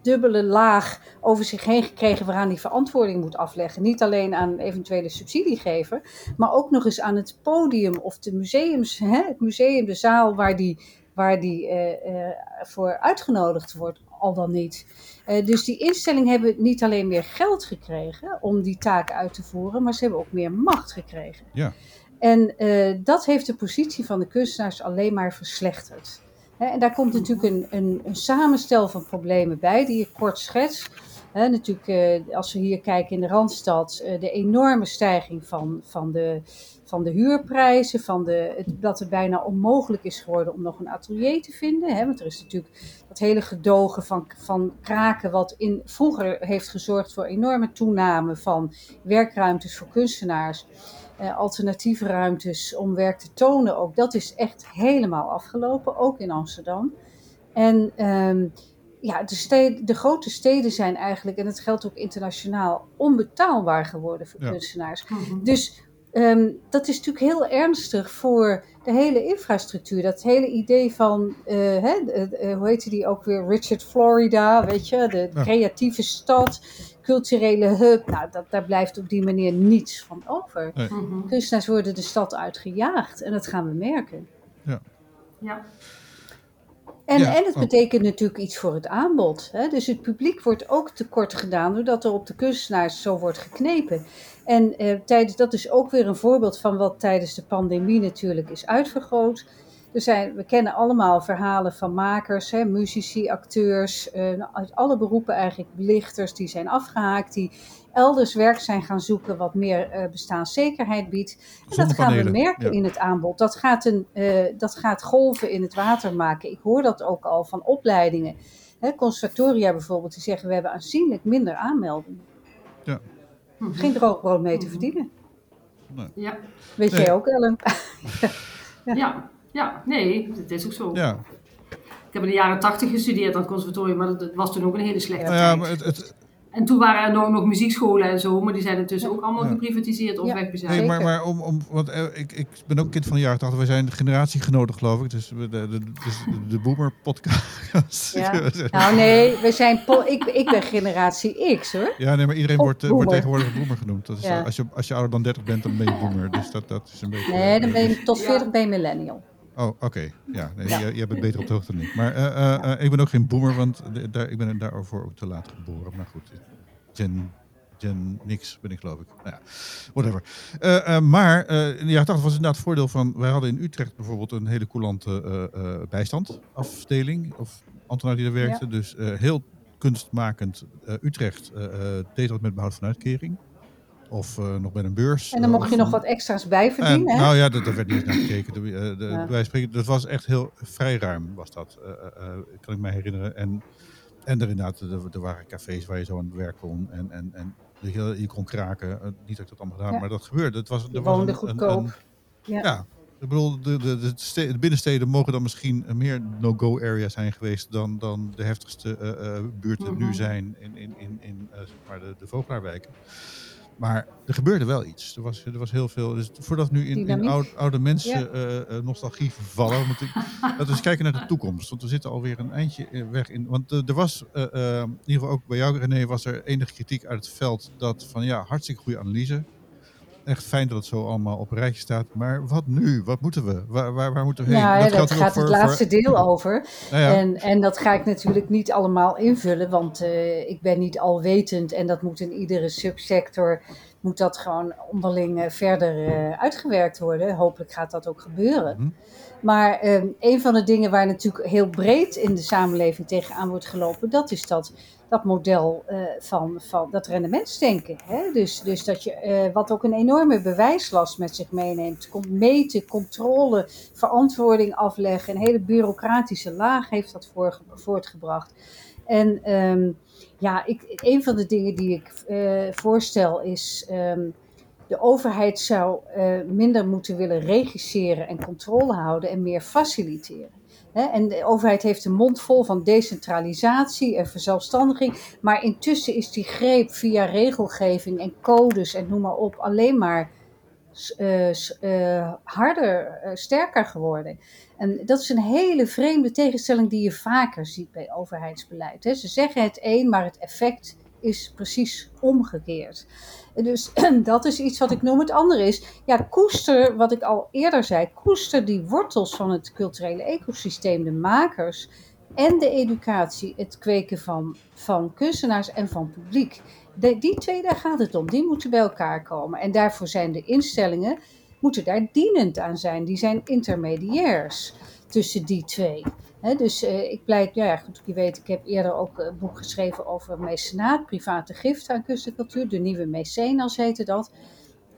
dubbele laag over zich heen gekregen waaraan hij verantwoording moet afleggen. Niet alleen aan een eventuele subsidiegever, maar ook nog eens aan het podium of de museums, hè, het museum, de zaal waar die, waar die eh, eh, voor uitgenodigd wordt, al dan niet. Eh, dus die instellingen hebben niet alleen meer geld gekregen om die taak uit te voeren, maar ze hebben ook meer macht gekregen. Ja. En dat heeft de positie van de kunstenaars alleen maar verslechterd. En daar komt natuurlijk een, een, een samenstel van problemen bij, die ik kort schets. Natuurlijk, eh, als we hier kijken in de Randstad, eh, de enorme stijging van, van, de, van de huurprijzen, van de, dat het bijna onmogelijk is geworden om nog een atelier te vinden. Want er is natuurlijk dat hele gedogen van, van kraken, wat in, vroeger heeft gezorgd voor enorme toename van werkruimtes voor kunstenaars. Eh, alternatieve ruimtes om werk te tonen ook. Dat is echt helemaal afgelopen, ook in Amsterdam. En ehm, ja, de, steden, de grote steden zijn eigenlijk, en dat geldt ook internationaal, onbetaalbaar geworden voor Ja. kunstenaars. Mhm. Dus ehm, dat is natuurlijk heel ernstig voor de hele infrastructuur. Dat hele idee van, eh, hè, hoe heette die ook weer, Richard Florida, weet je, de creatieve stad, culturele hub. Nou, dat, daar blijft op die manier niets van over. Mhm. Kunstenaars worden de stad uitgejaagd en dat gaan we merken. Ja. En, Ja, en het oh. betekent natuurlijk iets voor het aanbod. Hè? Dus het publiek wordt ook tekort gedaan doordat er op de kunstenaars zo wordt geknepen. En eh, tijdens, dat is ook weer een voorbeeld van wat tijdens de pandemie natuurlijk is uitvergroot. Er zijn, we kennen allemaal verhalen van makers, hè, muzici, acteurs, eh, uit alle beroepen eigenlijk, belichters die zijn afgehaakt, die elders werk zijn gaan zoeken wat meer eh, bestaanszekerheid biedt. En dat gaan we merken ja. in het aanbod. Dat gaat, een, eh, dat gaat golven in het water maken. Ik hoor dat ook al van opleidingen. Hè, conservatoria bijvoorbeeld, die zeggen we hebben aanzienlijk minder aanmeldingen. Mhm. Geen droogbrood mee te verdienen. Ja. Weet Nee. jij ook, Ellen? Ja. ja, nee, dat is ook zo. Ja, Ik heb in de jaren tachtig gestudeerd aan het conservatorium, maar dat, dat was toen ook een hele slechte nou ja, tijd. maar het, het, En toen waren er nog, nog muziekscholen en zo, maar die zijn intussen ook allemaal Ja. geprivatiseerd of Ja. wegbezuinigd. Nee, maar, maar om, om, want eh, ik, ik ben ook kind van de jaren 80. Wij zijn generatiegenoten, geloof ik. Dus we- de, de, dus de, de Boomer podcast. Ja. Nou nee, we zijn ik, ik ben generatie X hoor. Ja, nee, maar iedereen wordt, eh, wordt tegenwoordig boomer genoemd. Dat is, Ja. als, je, als je ouder dan 30 bent, dan ben je boomer. Dus dat, dat is een beetje... Nee, dan ben je tot Ja. 40 ben je millennial. Oh, oké. Ja, nee, Ja. Jij, jij bent beter op de hoogte dan ik. Maar eh, eh, eh, ik ben ook geen boomer, want daar, ik ben daarvoor ook te laat geboren. Maar goed, Gen, gen niks ben ik geloof ik. Nou ja, whatever. Maar in de jaren 80 was het inderdaad het voordeel van... Wij hadden in Utrecht bijvoorbeeld een hele coulante bijstandafdeling. Of ambtenaar die daar werkte. Dus heel kunstmakend Utrecht deed dat met behoud van uitkering. Of nog met een beurs. En dan mocht je nog wat extra's bij verdienen, hè? Nou ja, daar werd niet naar gekeken. De, de, ja. Wij spreken, dat was echt heel vrij ruim, was dat. kan ik me herinneren. En, en er inderdaad, er, er, waren cafés waar je zo aan het werk kon. En, en, en je, je kon kraken. niet dat ik dat allemaal gedaan, maar dat gebeurde. Het was, je woonde een, goedkoop. Een, ja. ja. Ik bedoel, de, de, de, de, binnensteden mogen dan misschien meer no-go area zijn geweest dan, dan de heftigste uh, buurten nu mhm. zijn in, in, in, in uh, zeg maar de, de Vogelaarwijken. Maar er gebeurde wel iets. Er was, er was heel veel. Dus voordat nu in, in oude, oude mensen ja. nostalgie vervallen, ik, laten we eens kijken naar de toekomst. Want we zitten alweer een eindje weg in. Want er was, in ieder geval ook bij jou René, was er enige kritiek uit het veld dat van ja, hartstikke goede analyse echt fijn dat het zo allemaal op een rijtje staat. Maar wat nu? Wat moeten we? Waar, waar, waar moeten we heen? Ja, dat, dat gaat voor, het laatste deel over. Ja, En, en dat ga ik natuurlijk niet allemaal invullen, want uh, ik ben niet alwetend en dat moet in iedere subsector moet dat gewoon onderling uh, verder uh, uitgewerkt worden. Hopelijk gaat dat ook gebeuren. Mm -hmm. Maar een van de dingen waar natuurlijk heel breed in de samenleving tegenaan wordt gelopen, dat is dat dat model uh, van, van dat rendementsdenken. Hè? Dus, dus dat je, uh, wat ook een enorme bewijslast met zich meeneemt. Meten, controle, verantwoording afleggen. Een hele bureaucratische laag heeft dat voor, voortgebracht. En um, ja, ik, een van de dingen die ik uh, voorstel is. Um, de overheid zou minder moeten willen regisseren en controle houden en meer faciliteren. En de overheid heeft een mond vol van decentralisatie en verzelfstandiging. Maar intussen is die greep via regelgeving en codes en noem maar op alleen maar uh, uh, harder, sterker geworden. En dat is een hele vreemde tegenstelling die je vaker ziet bij overheidsbeleid. Ze zeggen het een, maar het effect is precies omgekeerd. Dus dat is iets wat ik noem. Het andere is, ja, koester, wat ik al eerder zei, koester die wortels van het culturele ecosysteem, de makers en de educatie, het kweken van, van kunstenaars en van publiek. De, die twee, daar gaat het om. Die moeten bij elkaar komen. En daarvoor zijn de instellingen, moeten daar dienend aan zijn. Die zijn intermediairs tussen die twee dus uh, ik pleit, ja goed, je weet, ik heb eerder ook een boek geschreven over mecenaat, private gift aan kunst en cultuur, de nieuwe mecenas heette dat.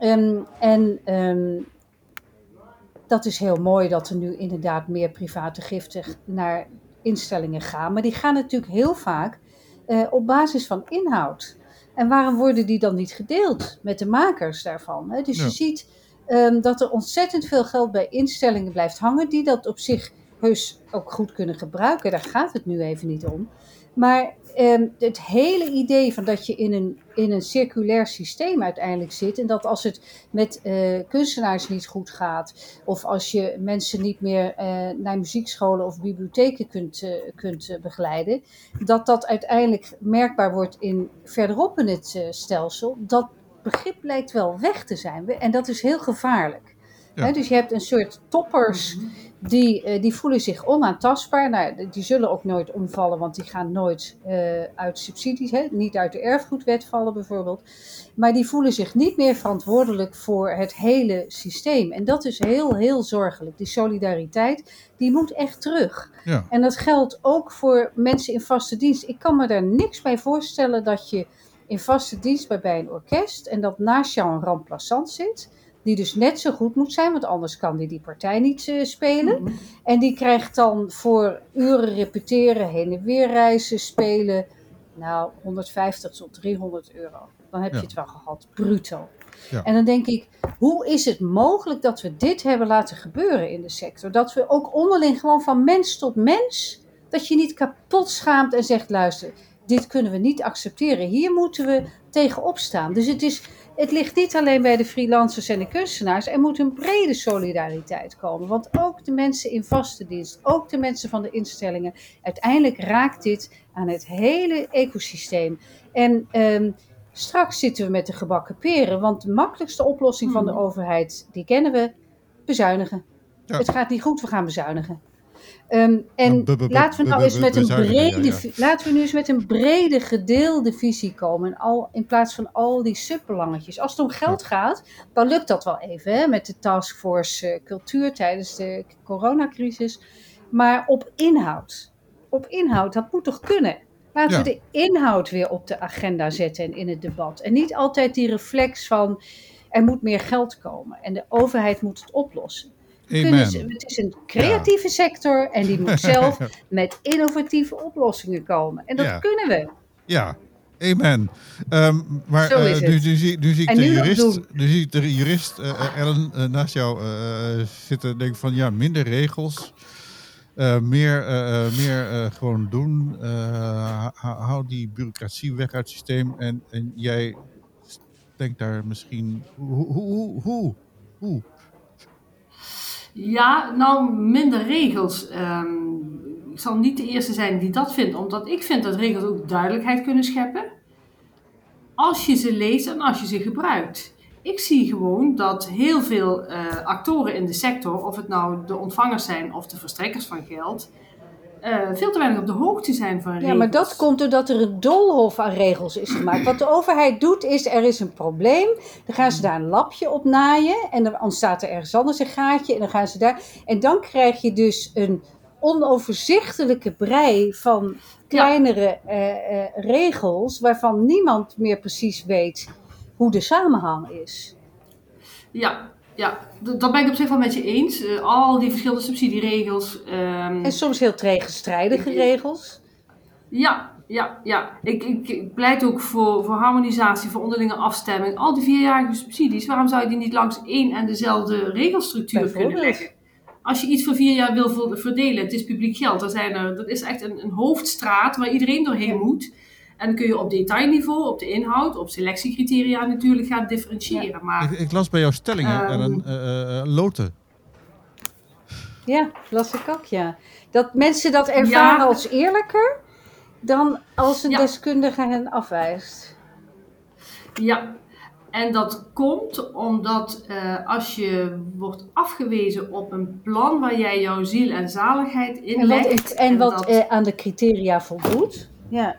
Um, en um, dat is heel mooi dat er nu inderdaad meer private giften naar instellingen gaan, maar die gaan natuurlijk heel vaak uh, op basis van inhoud. En waarom worden die dan niet gedeeld met de makers daarvan? Dus ja. je ziet um, dat er ontzettend veel geld bij instellingen blijft hangen, die dat op zich heus ook goed kunnen gebruiken. Daar gaat het nu even niet om. Maar eh, het hele idee van dat je in een, in een circulair systeem uiteindelijk zit. En dat als het met uh, kunstenaars niet goed gaat. Of als je mensen niet meer uh, naar muziekscholen of bibliotheken kunt, uh, kunt begeleiden. Dat dat uiteindelijk merkbaar wordt in, verderop in het stelsel. Dat begrip lijkt wel weg te zijn. En dat is heel gevaarlijk. Ja. dus je hebt een soort toppers die, uh, die voelen zich onaantastbaar. Nou, die zullen ook nooit omvallen, want die gaan nooit uh, uit subsidies, niet uit de erfgoedwet vallen bijvoorbeeld. Maar die voelen zich niet meer verantwoordelijk voor het hele systeem. En dat is heel, heel zorgelijk. Die solidariteit, die moet echt terug. Ja. En dat geldt ook voor mensen in vaste dienst. Ik kan me daar niks bij voorstellen dat je in vaste dienst bij, bij een orkest en dat naast jou een remplaçant zit die dus net zo goed moet zijn, want anders kan die die partij niet uh, spelen. Mm -hmm. En die krijgt dan voor uren repeteren, heen en weer reizen, spelen, nou 150 tot 300 euro. Dan heb ja. je het wel gehad, bruto. Ja. En dan denk ik, hoe is het mogelijk dat we dit hebben laten gebeuren in de sector? Dat we ook onderling gewoon van mens tot mens, dat je niet kapot schaamt en zegt, luister, dit kunnen we niet accepteren. Hier moeten we tegenop staan. Dus het is het ligt niet alleen bij de freelancers en de kunstenaars. Er moet een brede solidariteit komen. Want ook de mensen in vaste dienst, ook de mensen van de instellingen. Uiteindelijk raakt dit aan het hele ecosysteem. En um, straks zitten we met de gebakken peren. Want de makkelijkste oplossing van de hmm. overheid, die kennen we, bezuinigen. Ja. Het gaat niet goed, we gaan bezuinigen. Um, en laten we nou eens met een brede, laten we nu eens met een brede gedeelde visie komen. Al, in plaats van al die subbelangetjes. Als het om geld gaat, dan lukt dat wel even. Hè, met de taskforce uh, cultuur tijdens de coronacrisis. Maar op inhoud. Op inhoud, dat moet toch kunnen? Laten Ja. we de inhoud weer op de agenda zetten en in het debat. En niet altijd die reflex van er moet meer geld komen en de overheid moet het oplossen. Ze- het is een creatieve sector en die moet zelf met innovatieve oplossingen komen. En dat Ja. kunnen we. Ja, amen. Maar Zo eh, nu, zie, nu zie ik de jurist, nu zie ik de jurist eh, eh, Ellen eh, naast jou eh, zitten. Denk van ja, minder regels. eh, meer eh, eh, meer eh, gewoon doen. eh, hou- die bureaucratie weg uit het systeem. En, en jij denkt daar misschien. Hoe? Hoe? hoe, hoe? Ja, nou, minder regels. Ehm, ik zal niet de eerste zijn die dat vindt, omdat ik vind dat regels ook duidelijkheid kunnen scheppen. Als je ze leest en als je ze gebruikt. Ik zie gewoon dat heel veel eh, actoren in de sector, of het nou de ontvangers zijn of de verstrekkers van geld, eh, veel te weinig op de hoogte zijn van regels. Ja, maar dat komt doordat er een doolhof aan regels is gemaakt. Wat de overheid doet is, er is een probleem. Dan gaan ze daar een lapje op naaien. En dan ontstaat er ergens anders een gaatje. En dan gaan ze daar... En dan krijg je dus een onoverzichtelijke brei van kleinere eh, eh, regels... waarvan niemand meer precies weet hoe de samenhang is. Ja, ja, dat ben ik op zich wel met je eens. Eh, al die verschillende subsidieregels. ehm, En soms heel tegenstrijdige regels. Ja, ja, ja. Ik, ik, ik pleit ook voor, voor harmonisatie, voor onderlinge afstemming. Al die vierjarige subsidies, waarom zou je die niet langs één en dezelfde regelstructuur kunnen leggen? Als je iets voor vier jaar wil ver- verdelen, het is publiek geld, dan zijn er, dat is echt een, een hoofdstraat waar iedereen doorheen moet. En dan kun je op detailniveau, op de inhoud, op selectiecriteria natuurlijk gaan differentiëren. Maar Ik, ik las bij jouw stellingen. Ellen, eh, eh, loten. Ja, las ik ook, ja. Dat mensen dat ervaren Ja. als eerlijker dan als een Ja. deskundige hen afwijst. Ja, en dat komt omdat eh, als je wordt afgewezen op een plan waar jij jouw ziel en zaligheid in En wat, legt. en wat dat- eh, aan de criteria voldoet. Ja,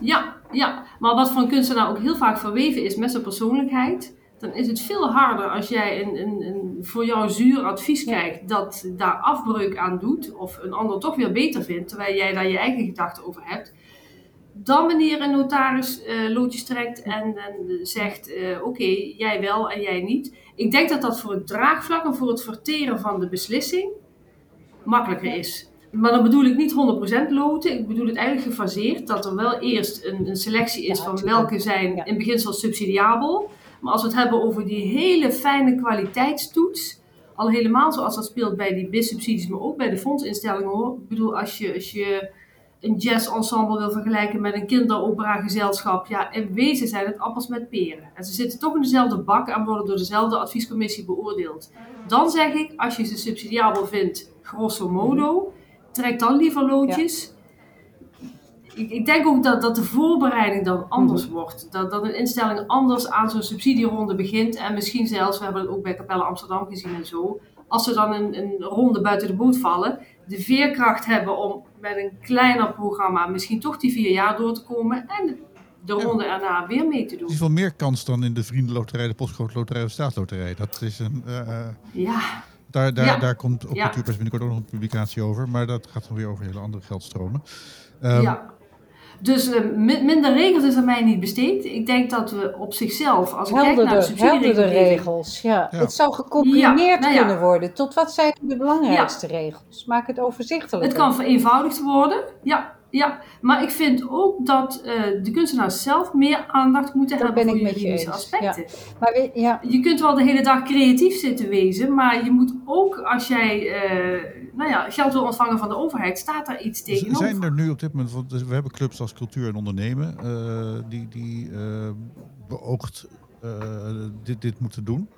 Ja, ja, maar wat voor een kunstenaar ook heel vaak verweven is met zijn persoonlijkheid, dan is het veel harder als jij een, een, een voor jou zuur advies krijgt dat daar afbreuk aan doet, of een ander toch weer beter vindt, terwijl jij daar je eigen gedachten over hebt, dan wanneer een notaris eh, loodjes trekt en, en zegt, eh, oké, jij wel en jij niet. Ik denk dat dat voor het draagvlak en voor het verteren van de beslissing makkelijker is. Maar dan bedoel ik niet 100% loten. Ik bedoel het eigenlijk gefaseerd. Dat er wel eerst een, een selectie is Ja, van welke zijn Ja. in beginsel subsidiabel. Maar als we het hebben over die hele fijne kwaliteitstoets. Al helemaal zoals dat speelt bij die BIS-subsidies, maar ook bij de fondsinstellingen hoor. Ik bedoel, als je, als je een jazzensemble wil vergelijken met een kinderopera-gezelschap. Ja, in wezen zijn het appels met peren. En ze zitten toch in dezelfde bak en worden door dezelfde adviescommissie beoordeeld. Dan zeg ik, als je ze subsidiabel vindt, grosso modo, trek dan liever loodjes. Ik, ik denk ook dat, dat de voorbereiding dan anders wordt. Dat, dat een instelling anders aan zo'n subsidieronde begint. En misschien zelfs, we hebben het ook bij Capelle Amsterdam gezien en zo. Als ze dan een, een ronde buiten de boot vallen, de veerkracht hebben om met een kleiner programma misschien toch die vier jaar door te komen. En de ronde erna weer mee te Er doen. is wel meer kans dan in de Vriendenloterij, de Postcodeloterij of de Staatsloterij. Dat is een, eh, eh, Ja, daar, daar, Ja. daar komt op Ja. Cultuurpers binnenkort ook nog een publicatie over. Maar dat gaat dan weer over hele andere geldstromen. Ehm, ja. Dus mi- minder regels is aan mij niet besteed. Ik denk dat we op zichzelf, als ik kijk naar de regels. Ja. Ja. Het zou gecomprimeerd Ja, nou ja. kunnen worden. Tot wat zijn de belangrijkste regels? Maak het overzichtelijk. Het kan vereenvoudigd worden, ja. Ja. Maar ik vind ook dat eh, de kunstenaars zelf meer aandacht moeten Dat hebben ben voor ik met je juridische eens, aspecten. Maar we- ja, Je kunt wel de hele dag creatief zitten wezen, maar je moet ook als jij eh, nou ja, geld wil ontvangen van de overheid, staat daar iets Z- tegenover. Zijn er nu op dit moment, want we hebben clubs als cultuur en ondernemen, eh, die, die eh, beoogd eh, dit, dit moeten doen.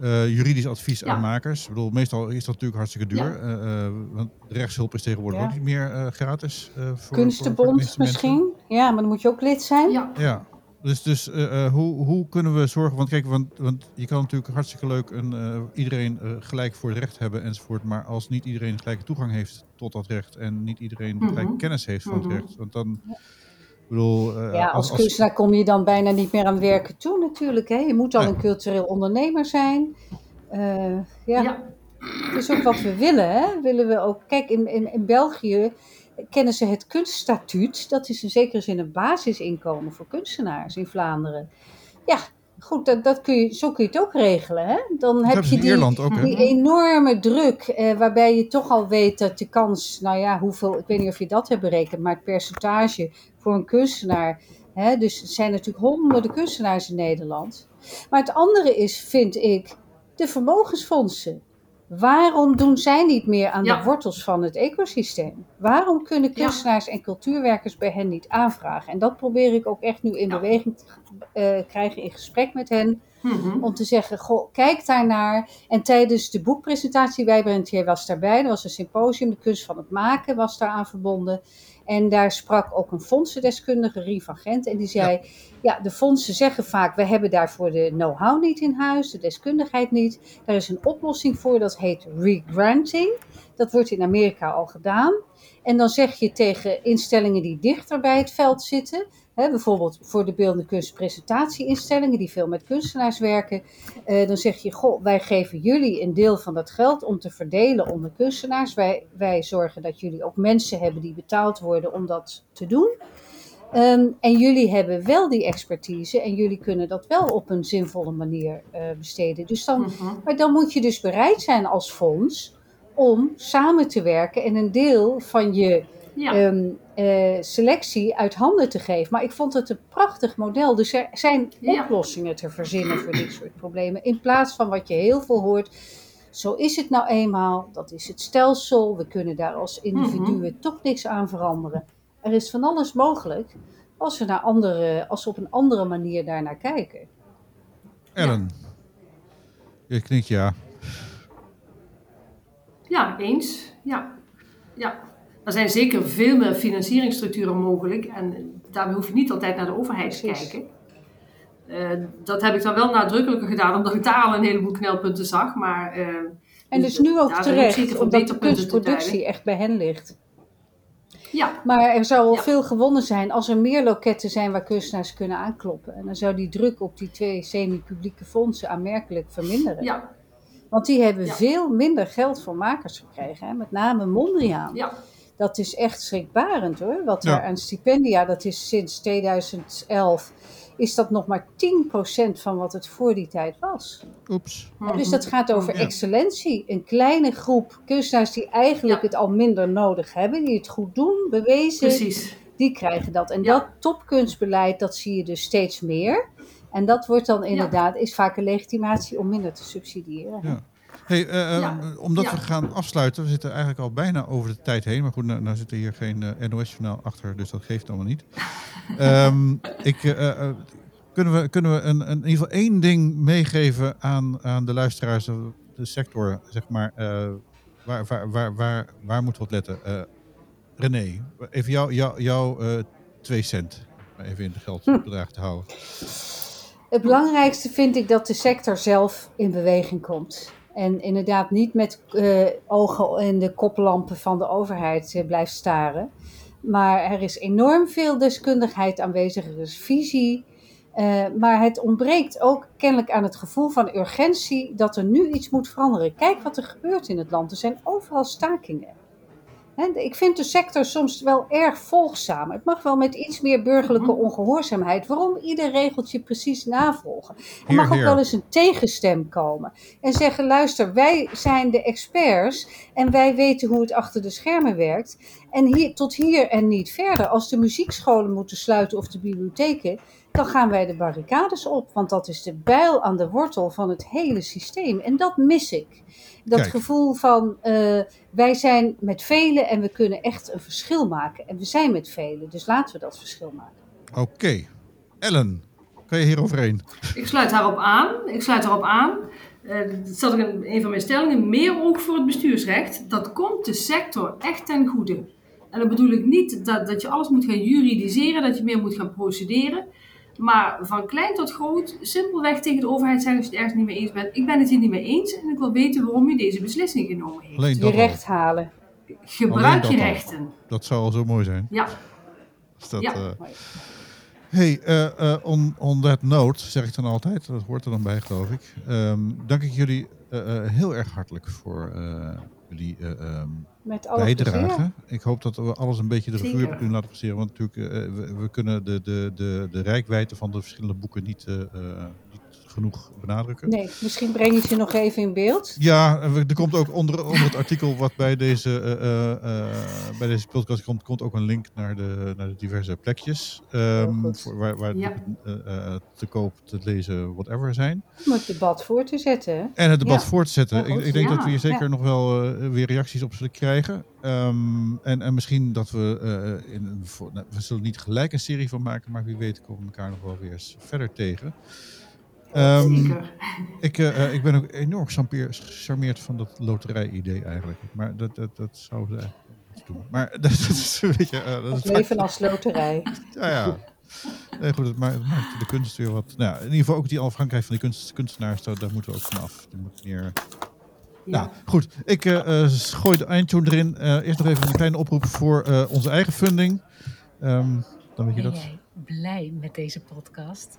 Eh, juridisch advies Ja. aan makers. Ik bedoel, meestal is dat natuurlijk hartstikke duur. eh, eh, want rechtshulp is tegenwoordig Ja. ook niet meer eh, gratis. eh, voor, kunstenbond misschien. Ja, maar dan moet je ook lid zijn. Ja, Ja, dus, dus eh, eh, hoe, hoe kunnen we zorgen? Want kijk, want, want je kan natuurlijk hartstikke leuk een, eh, iedereen eh, gelijk voor het recht hebben enzovoort. Maar als niet iedereen gelijke toegang heeft tot dat recht en niet iedereen Mhm. gelijke kennis heeft van Mhm. het recht. Want dan, ik bedoel, eh, Ja, als kunstenaar kom je dan bijna niet meer aan werken toe natuurlijk. Hè? Je moet Nee. een cultureel ondernemer zijn. Eh, ja, ja. het is ook wat we willen. Hè? Willen we ook, kijk, in, in, in België kennen ze het kunststatuut. Dat is in zekere zin een basisinkomen voor kunstenaars in Vlaanderen. Ja, goed, dat, dat kun je, zo kun je het ook regelen. Hè? Dan Dat heb je die, ook, die enorme druk, eh, waarbij je toch al weet dat de kans, nou ja, hoeveel, ik weet niet of je dat hebt berekend, maar het percentage voor een kunstenaar. Hè, dus er zijn natuurlijk honderden kunstenaars in Nederland. Maar het andere is, vind ik, de vermogensfondsen. Waarom doen zij niet meer aan Ja. de wortels van het ecosysteem? Waarom kunnen Ja. kunstenaars en cultuurwerkers bij hen niet aanvragen? En dat probeer ik ook echt nu in Ja. beweging te eh, krijgen in gesprek met hen Mhm. om te zeggen, goh, kijk daarnaar. En tijdens de boekpresentatie, Wijbrandje was daarbij, er was een symposium, de kunst van het maken was daaraan verbonden. En daar sprak ook een fondsendeskundige, Rie van Gent, en die zei, ja. de fondsen zeggen vaak, we hebben daarvoor de know-how niet in huis, de deskundigheid niet. Daar is een oplossing voor, dat heet regranting. Dat wordt in Amerika al gedaan. En dan zeg je tegen instellingen die dichter bij het veld zitten, hè, bijvoorbeeld voor de beeldende kunst presentatieinstellingen die veel met kunstenaars werken, eh, dan zeg je, goh, wij geven jullie een deel van dat geld om te verdelen onder kunstenaars. Wij, wij zorgen dat jullie ook mensen hebben die betaald worden om dat te doen. Ehm, en jullie hebben wel die expertise en jullie kunnen dat wel op een zinvolle manier eh, besteden. Dus dan, Mhm. maar dan moet je dus bereid zijn als fonds om samen te werken en een deel van je Ja. ehm, eh, selectie uit handen te geven. Maar ik vond het een prachtig model. Dus er zijn Ja. oplossingen te verzinnen voor dit soort problemen. In plaats van wat je heel veel hoort. Zo is het nou eenmaal. Dat is het stelsel. We kunnen daar als individuen toch niks aan veranderen. Er is van alles mogelijk als we, naar andere, als we op een andere manier daarnaar kijken. Ellen. Je knikt ja. Ja, eens. Ja. ja. Er zijn zeker veel meer financieringsstructuren mogelijk. En daarmee hoef je niet altijd naar de overheid te kijken. Eh, dat heb ik dan wel nadrukkelijker gedaan, omdat ik daar al een heleboel knelpunten zag. Maar, eh, En dus nu ook terecht, omdat de kunstproductie echt bij hen ligt. Ja, Maar er zou wel Ja. veel gewonnen zijn als er meer loketten zijn waar kunstenaars kunnen aankloppen. En dan zou die druk op die twee semi-publieke fondsen aanmerkelijk verminderen. ja, Want die hebben Ja. veel minder geld voor makers gekregen. Hè? Met name Mondriaan. ja. Dat is echt schrikbarend hoor. Wat Ja. er aan stipendia, dat is sinds 2011, is dat nog maar 10% van wat het voor die tijd was. Oeps. Dus dat gaat over Ja. excellentie. Een kleine groep kunstenaars die eigenlijk Ja. het al minder nodig hebben, die het goed doen, bewezen, Precies. die krijgen dat. En Ja. dat topkunstbeleid, dat zie je dus steeds meer. En dat wordt dan inderdaad, is vaak een legitimatie om minder te subsidiëren. Hey, eh, eh, Ja. omdat Ja. we gaan afsluiten, we zitten eigenlijk al bijna over de tijd heen. Maar goed, nou, nou zit er hier geen eh, NOS-journaal achter, dus dat geeft allemaal niet. Ehm, ik, kunnen we, kunnen we een, een, in ieder geval één ding meegeven aan, aan de luisteraars, de, sector, zeg maar. waar, waar, waar, waar, waar moeten we op letten? René, even jouw jou, jou, twee cent. Even in de geldbedrag te houden. Het belangrijkste vind ik dat de sector zelf in beweging komt. En inderdaad niet met eh, ogen in de koplampen van de overheid eh, blijft staren. Maar er is enorm veel deskundigheid aanwezig, er is visie. eh, maar het ontbreekt ook kennelijk aan het gevoel van urgentie dat er nu iets moet veranderen. Kijk wat er gebeurt in het land. Er zijn overal stakingen. Ik vind de sector soms wel erg volgzaam. Het mag wel met iets meer burgerlijke Mhm. ongehoorzaamheid. Waarom ieder regeltje precies navolgen? Er mag ook wel eens een tegenstem komen. En zeggen, luister, wij zijn de experts en wij weten hoe het achter de schermen werkt. En hier, tot hier en niet verder. Als de muziekscholen moeten sluiten of de bibliotheken, dan gaan wij de barricades op. Want dat is de bijl aan de wortel van het hele systeem. En dat mis ik. Dat Kijk. gevoel van, eh, wij zijn met velen en we kunnen echt een verschil maken. En we zijn met velen, dus laten we dat verschil maken. Oké. Ellen, kan je hieroverheen? Ik sluit daarop aan. Ik sluit daarop aan. Eh, dat zat ook in een van mijn stellingen. Meer oog voor het bestuursrecht. Dat komt de sector echt ten goede. En dan bedoel ik niet dat, dat je alles moet gaan juridiseren, dat je meer moet gaan procederen. Maar van klein tot groot, simpelweg tegen de overheid zeggen als je het ergens niet mee eens bent. Ik ben het hier niet mee eens en ik wil weten waarom u deze beslissing genomen heeft. Je recht halen. Gebruik je al. rechten. Dat zou al zo mooi zijn. Ja, Als dat, Ja. eh, Hey, eh, eh, on, on that note, zeg ik dan altijd, dat hoort er dan bij geloof ik. Ehm, dank ik jullie eh, eh, eh, heel erg hartelijk voor eh, jullie eh, ehm, Met bijdrage. Ik hoop dat we alles een beetje de revue hebben kunnen laten passeren. Want natuurlijk, eh, we, we kunnen de, de, de, de rijkwijde van de verschillende boeken niet, eh, eh, niet genoeg benadrukken. Nee, misschien breng ik je nog even in beeld. Ja, er komt ook onder, onder het artikel wat bij deze, eh, eh, eh, bij deze podcast komt, komt ook een link naar de, naar de diverse plekjes. ehm, voor, waar waar Ja. te koop, te lezen, whatever zijn. Om het debat voor te zetten. En het debat Ja. voort te zetten. Ik, ik denk Ja, dat we hier zeker nog wel weer reacties op zullen krijgen. Ehm, en, en misschien dat we in een, voor- nou, we zullen niet gelijk een serie van maken, maar wie weet komen we elkaar nog wel weer eens verder tegen. Ehm, Zeker. ik, eh, eh, ik ben ook enorm gecharmeerd van dat loterij-idee eigenlijk. Maar dat, dat, dat zouden ze eigenlijk doen. Maar dat, dat is een beetje... eh, dat Het leven als loterij. ja, ja. Nee, goed, het maakt, het maakt de kunst weer wat... Nou, ja, in ieder geval ook die onafhankelijkheid van die kunst, kunstenaars, daar, daar moeten we ook vanaf. Die moet meer... Nou, goed. Ik gooi de eindtune erin. Eh, eerst nog even een kleine oproep voor eh, onze eigen funding. Ehm, dan weet je Ben dat. jij blij met deze podcast?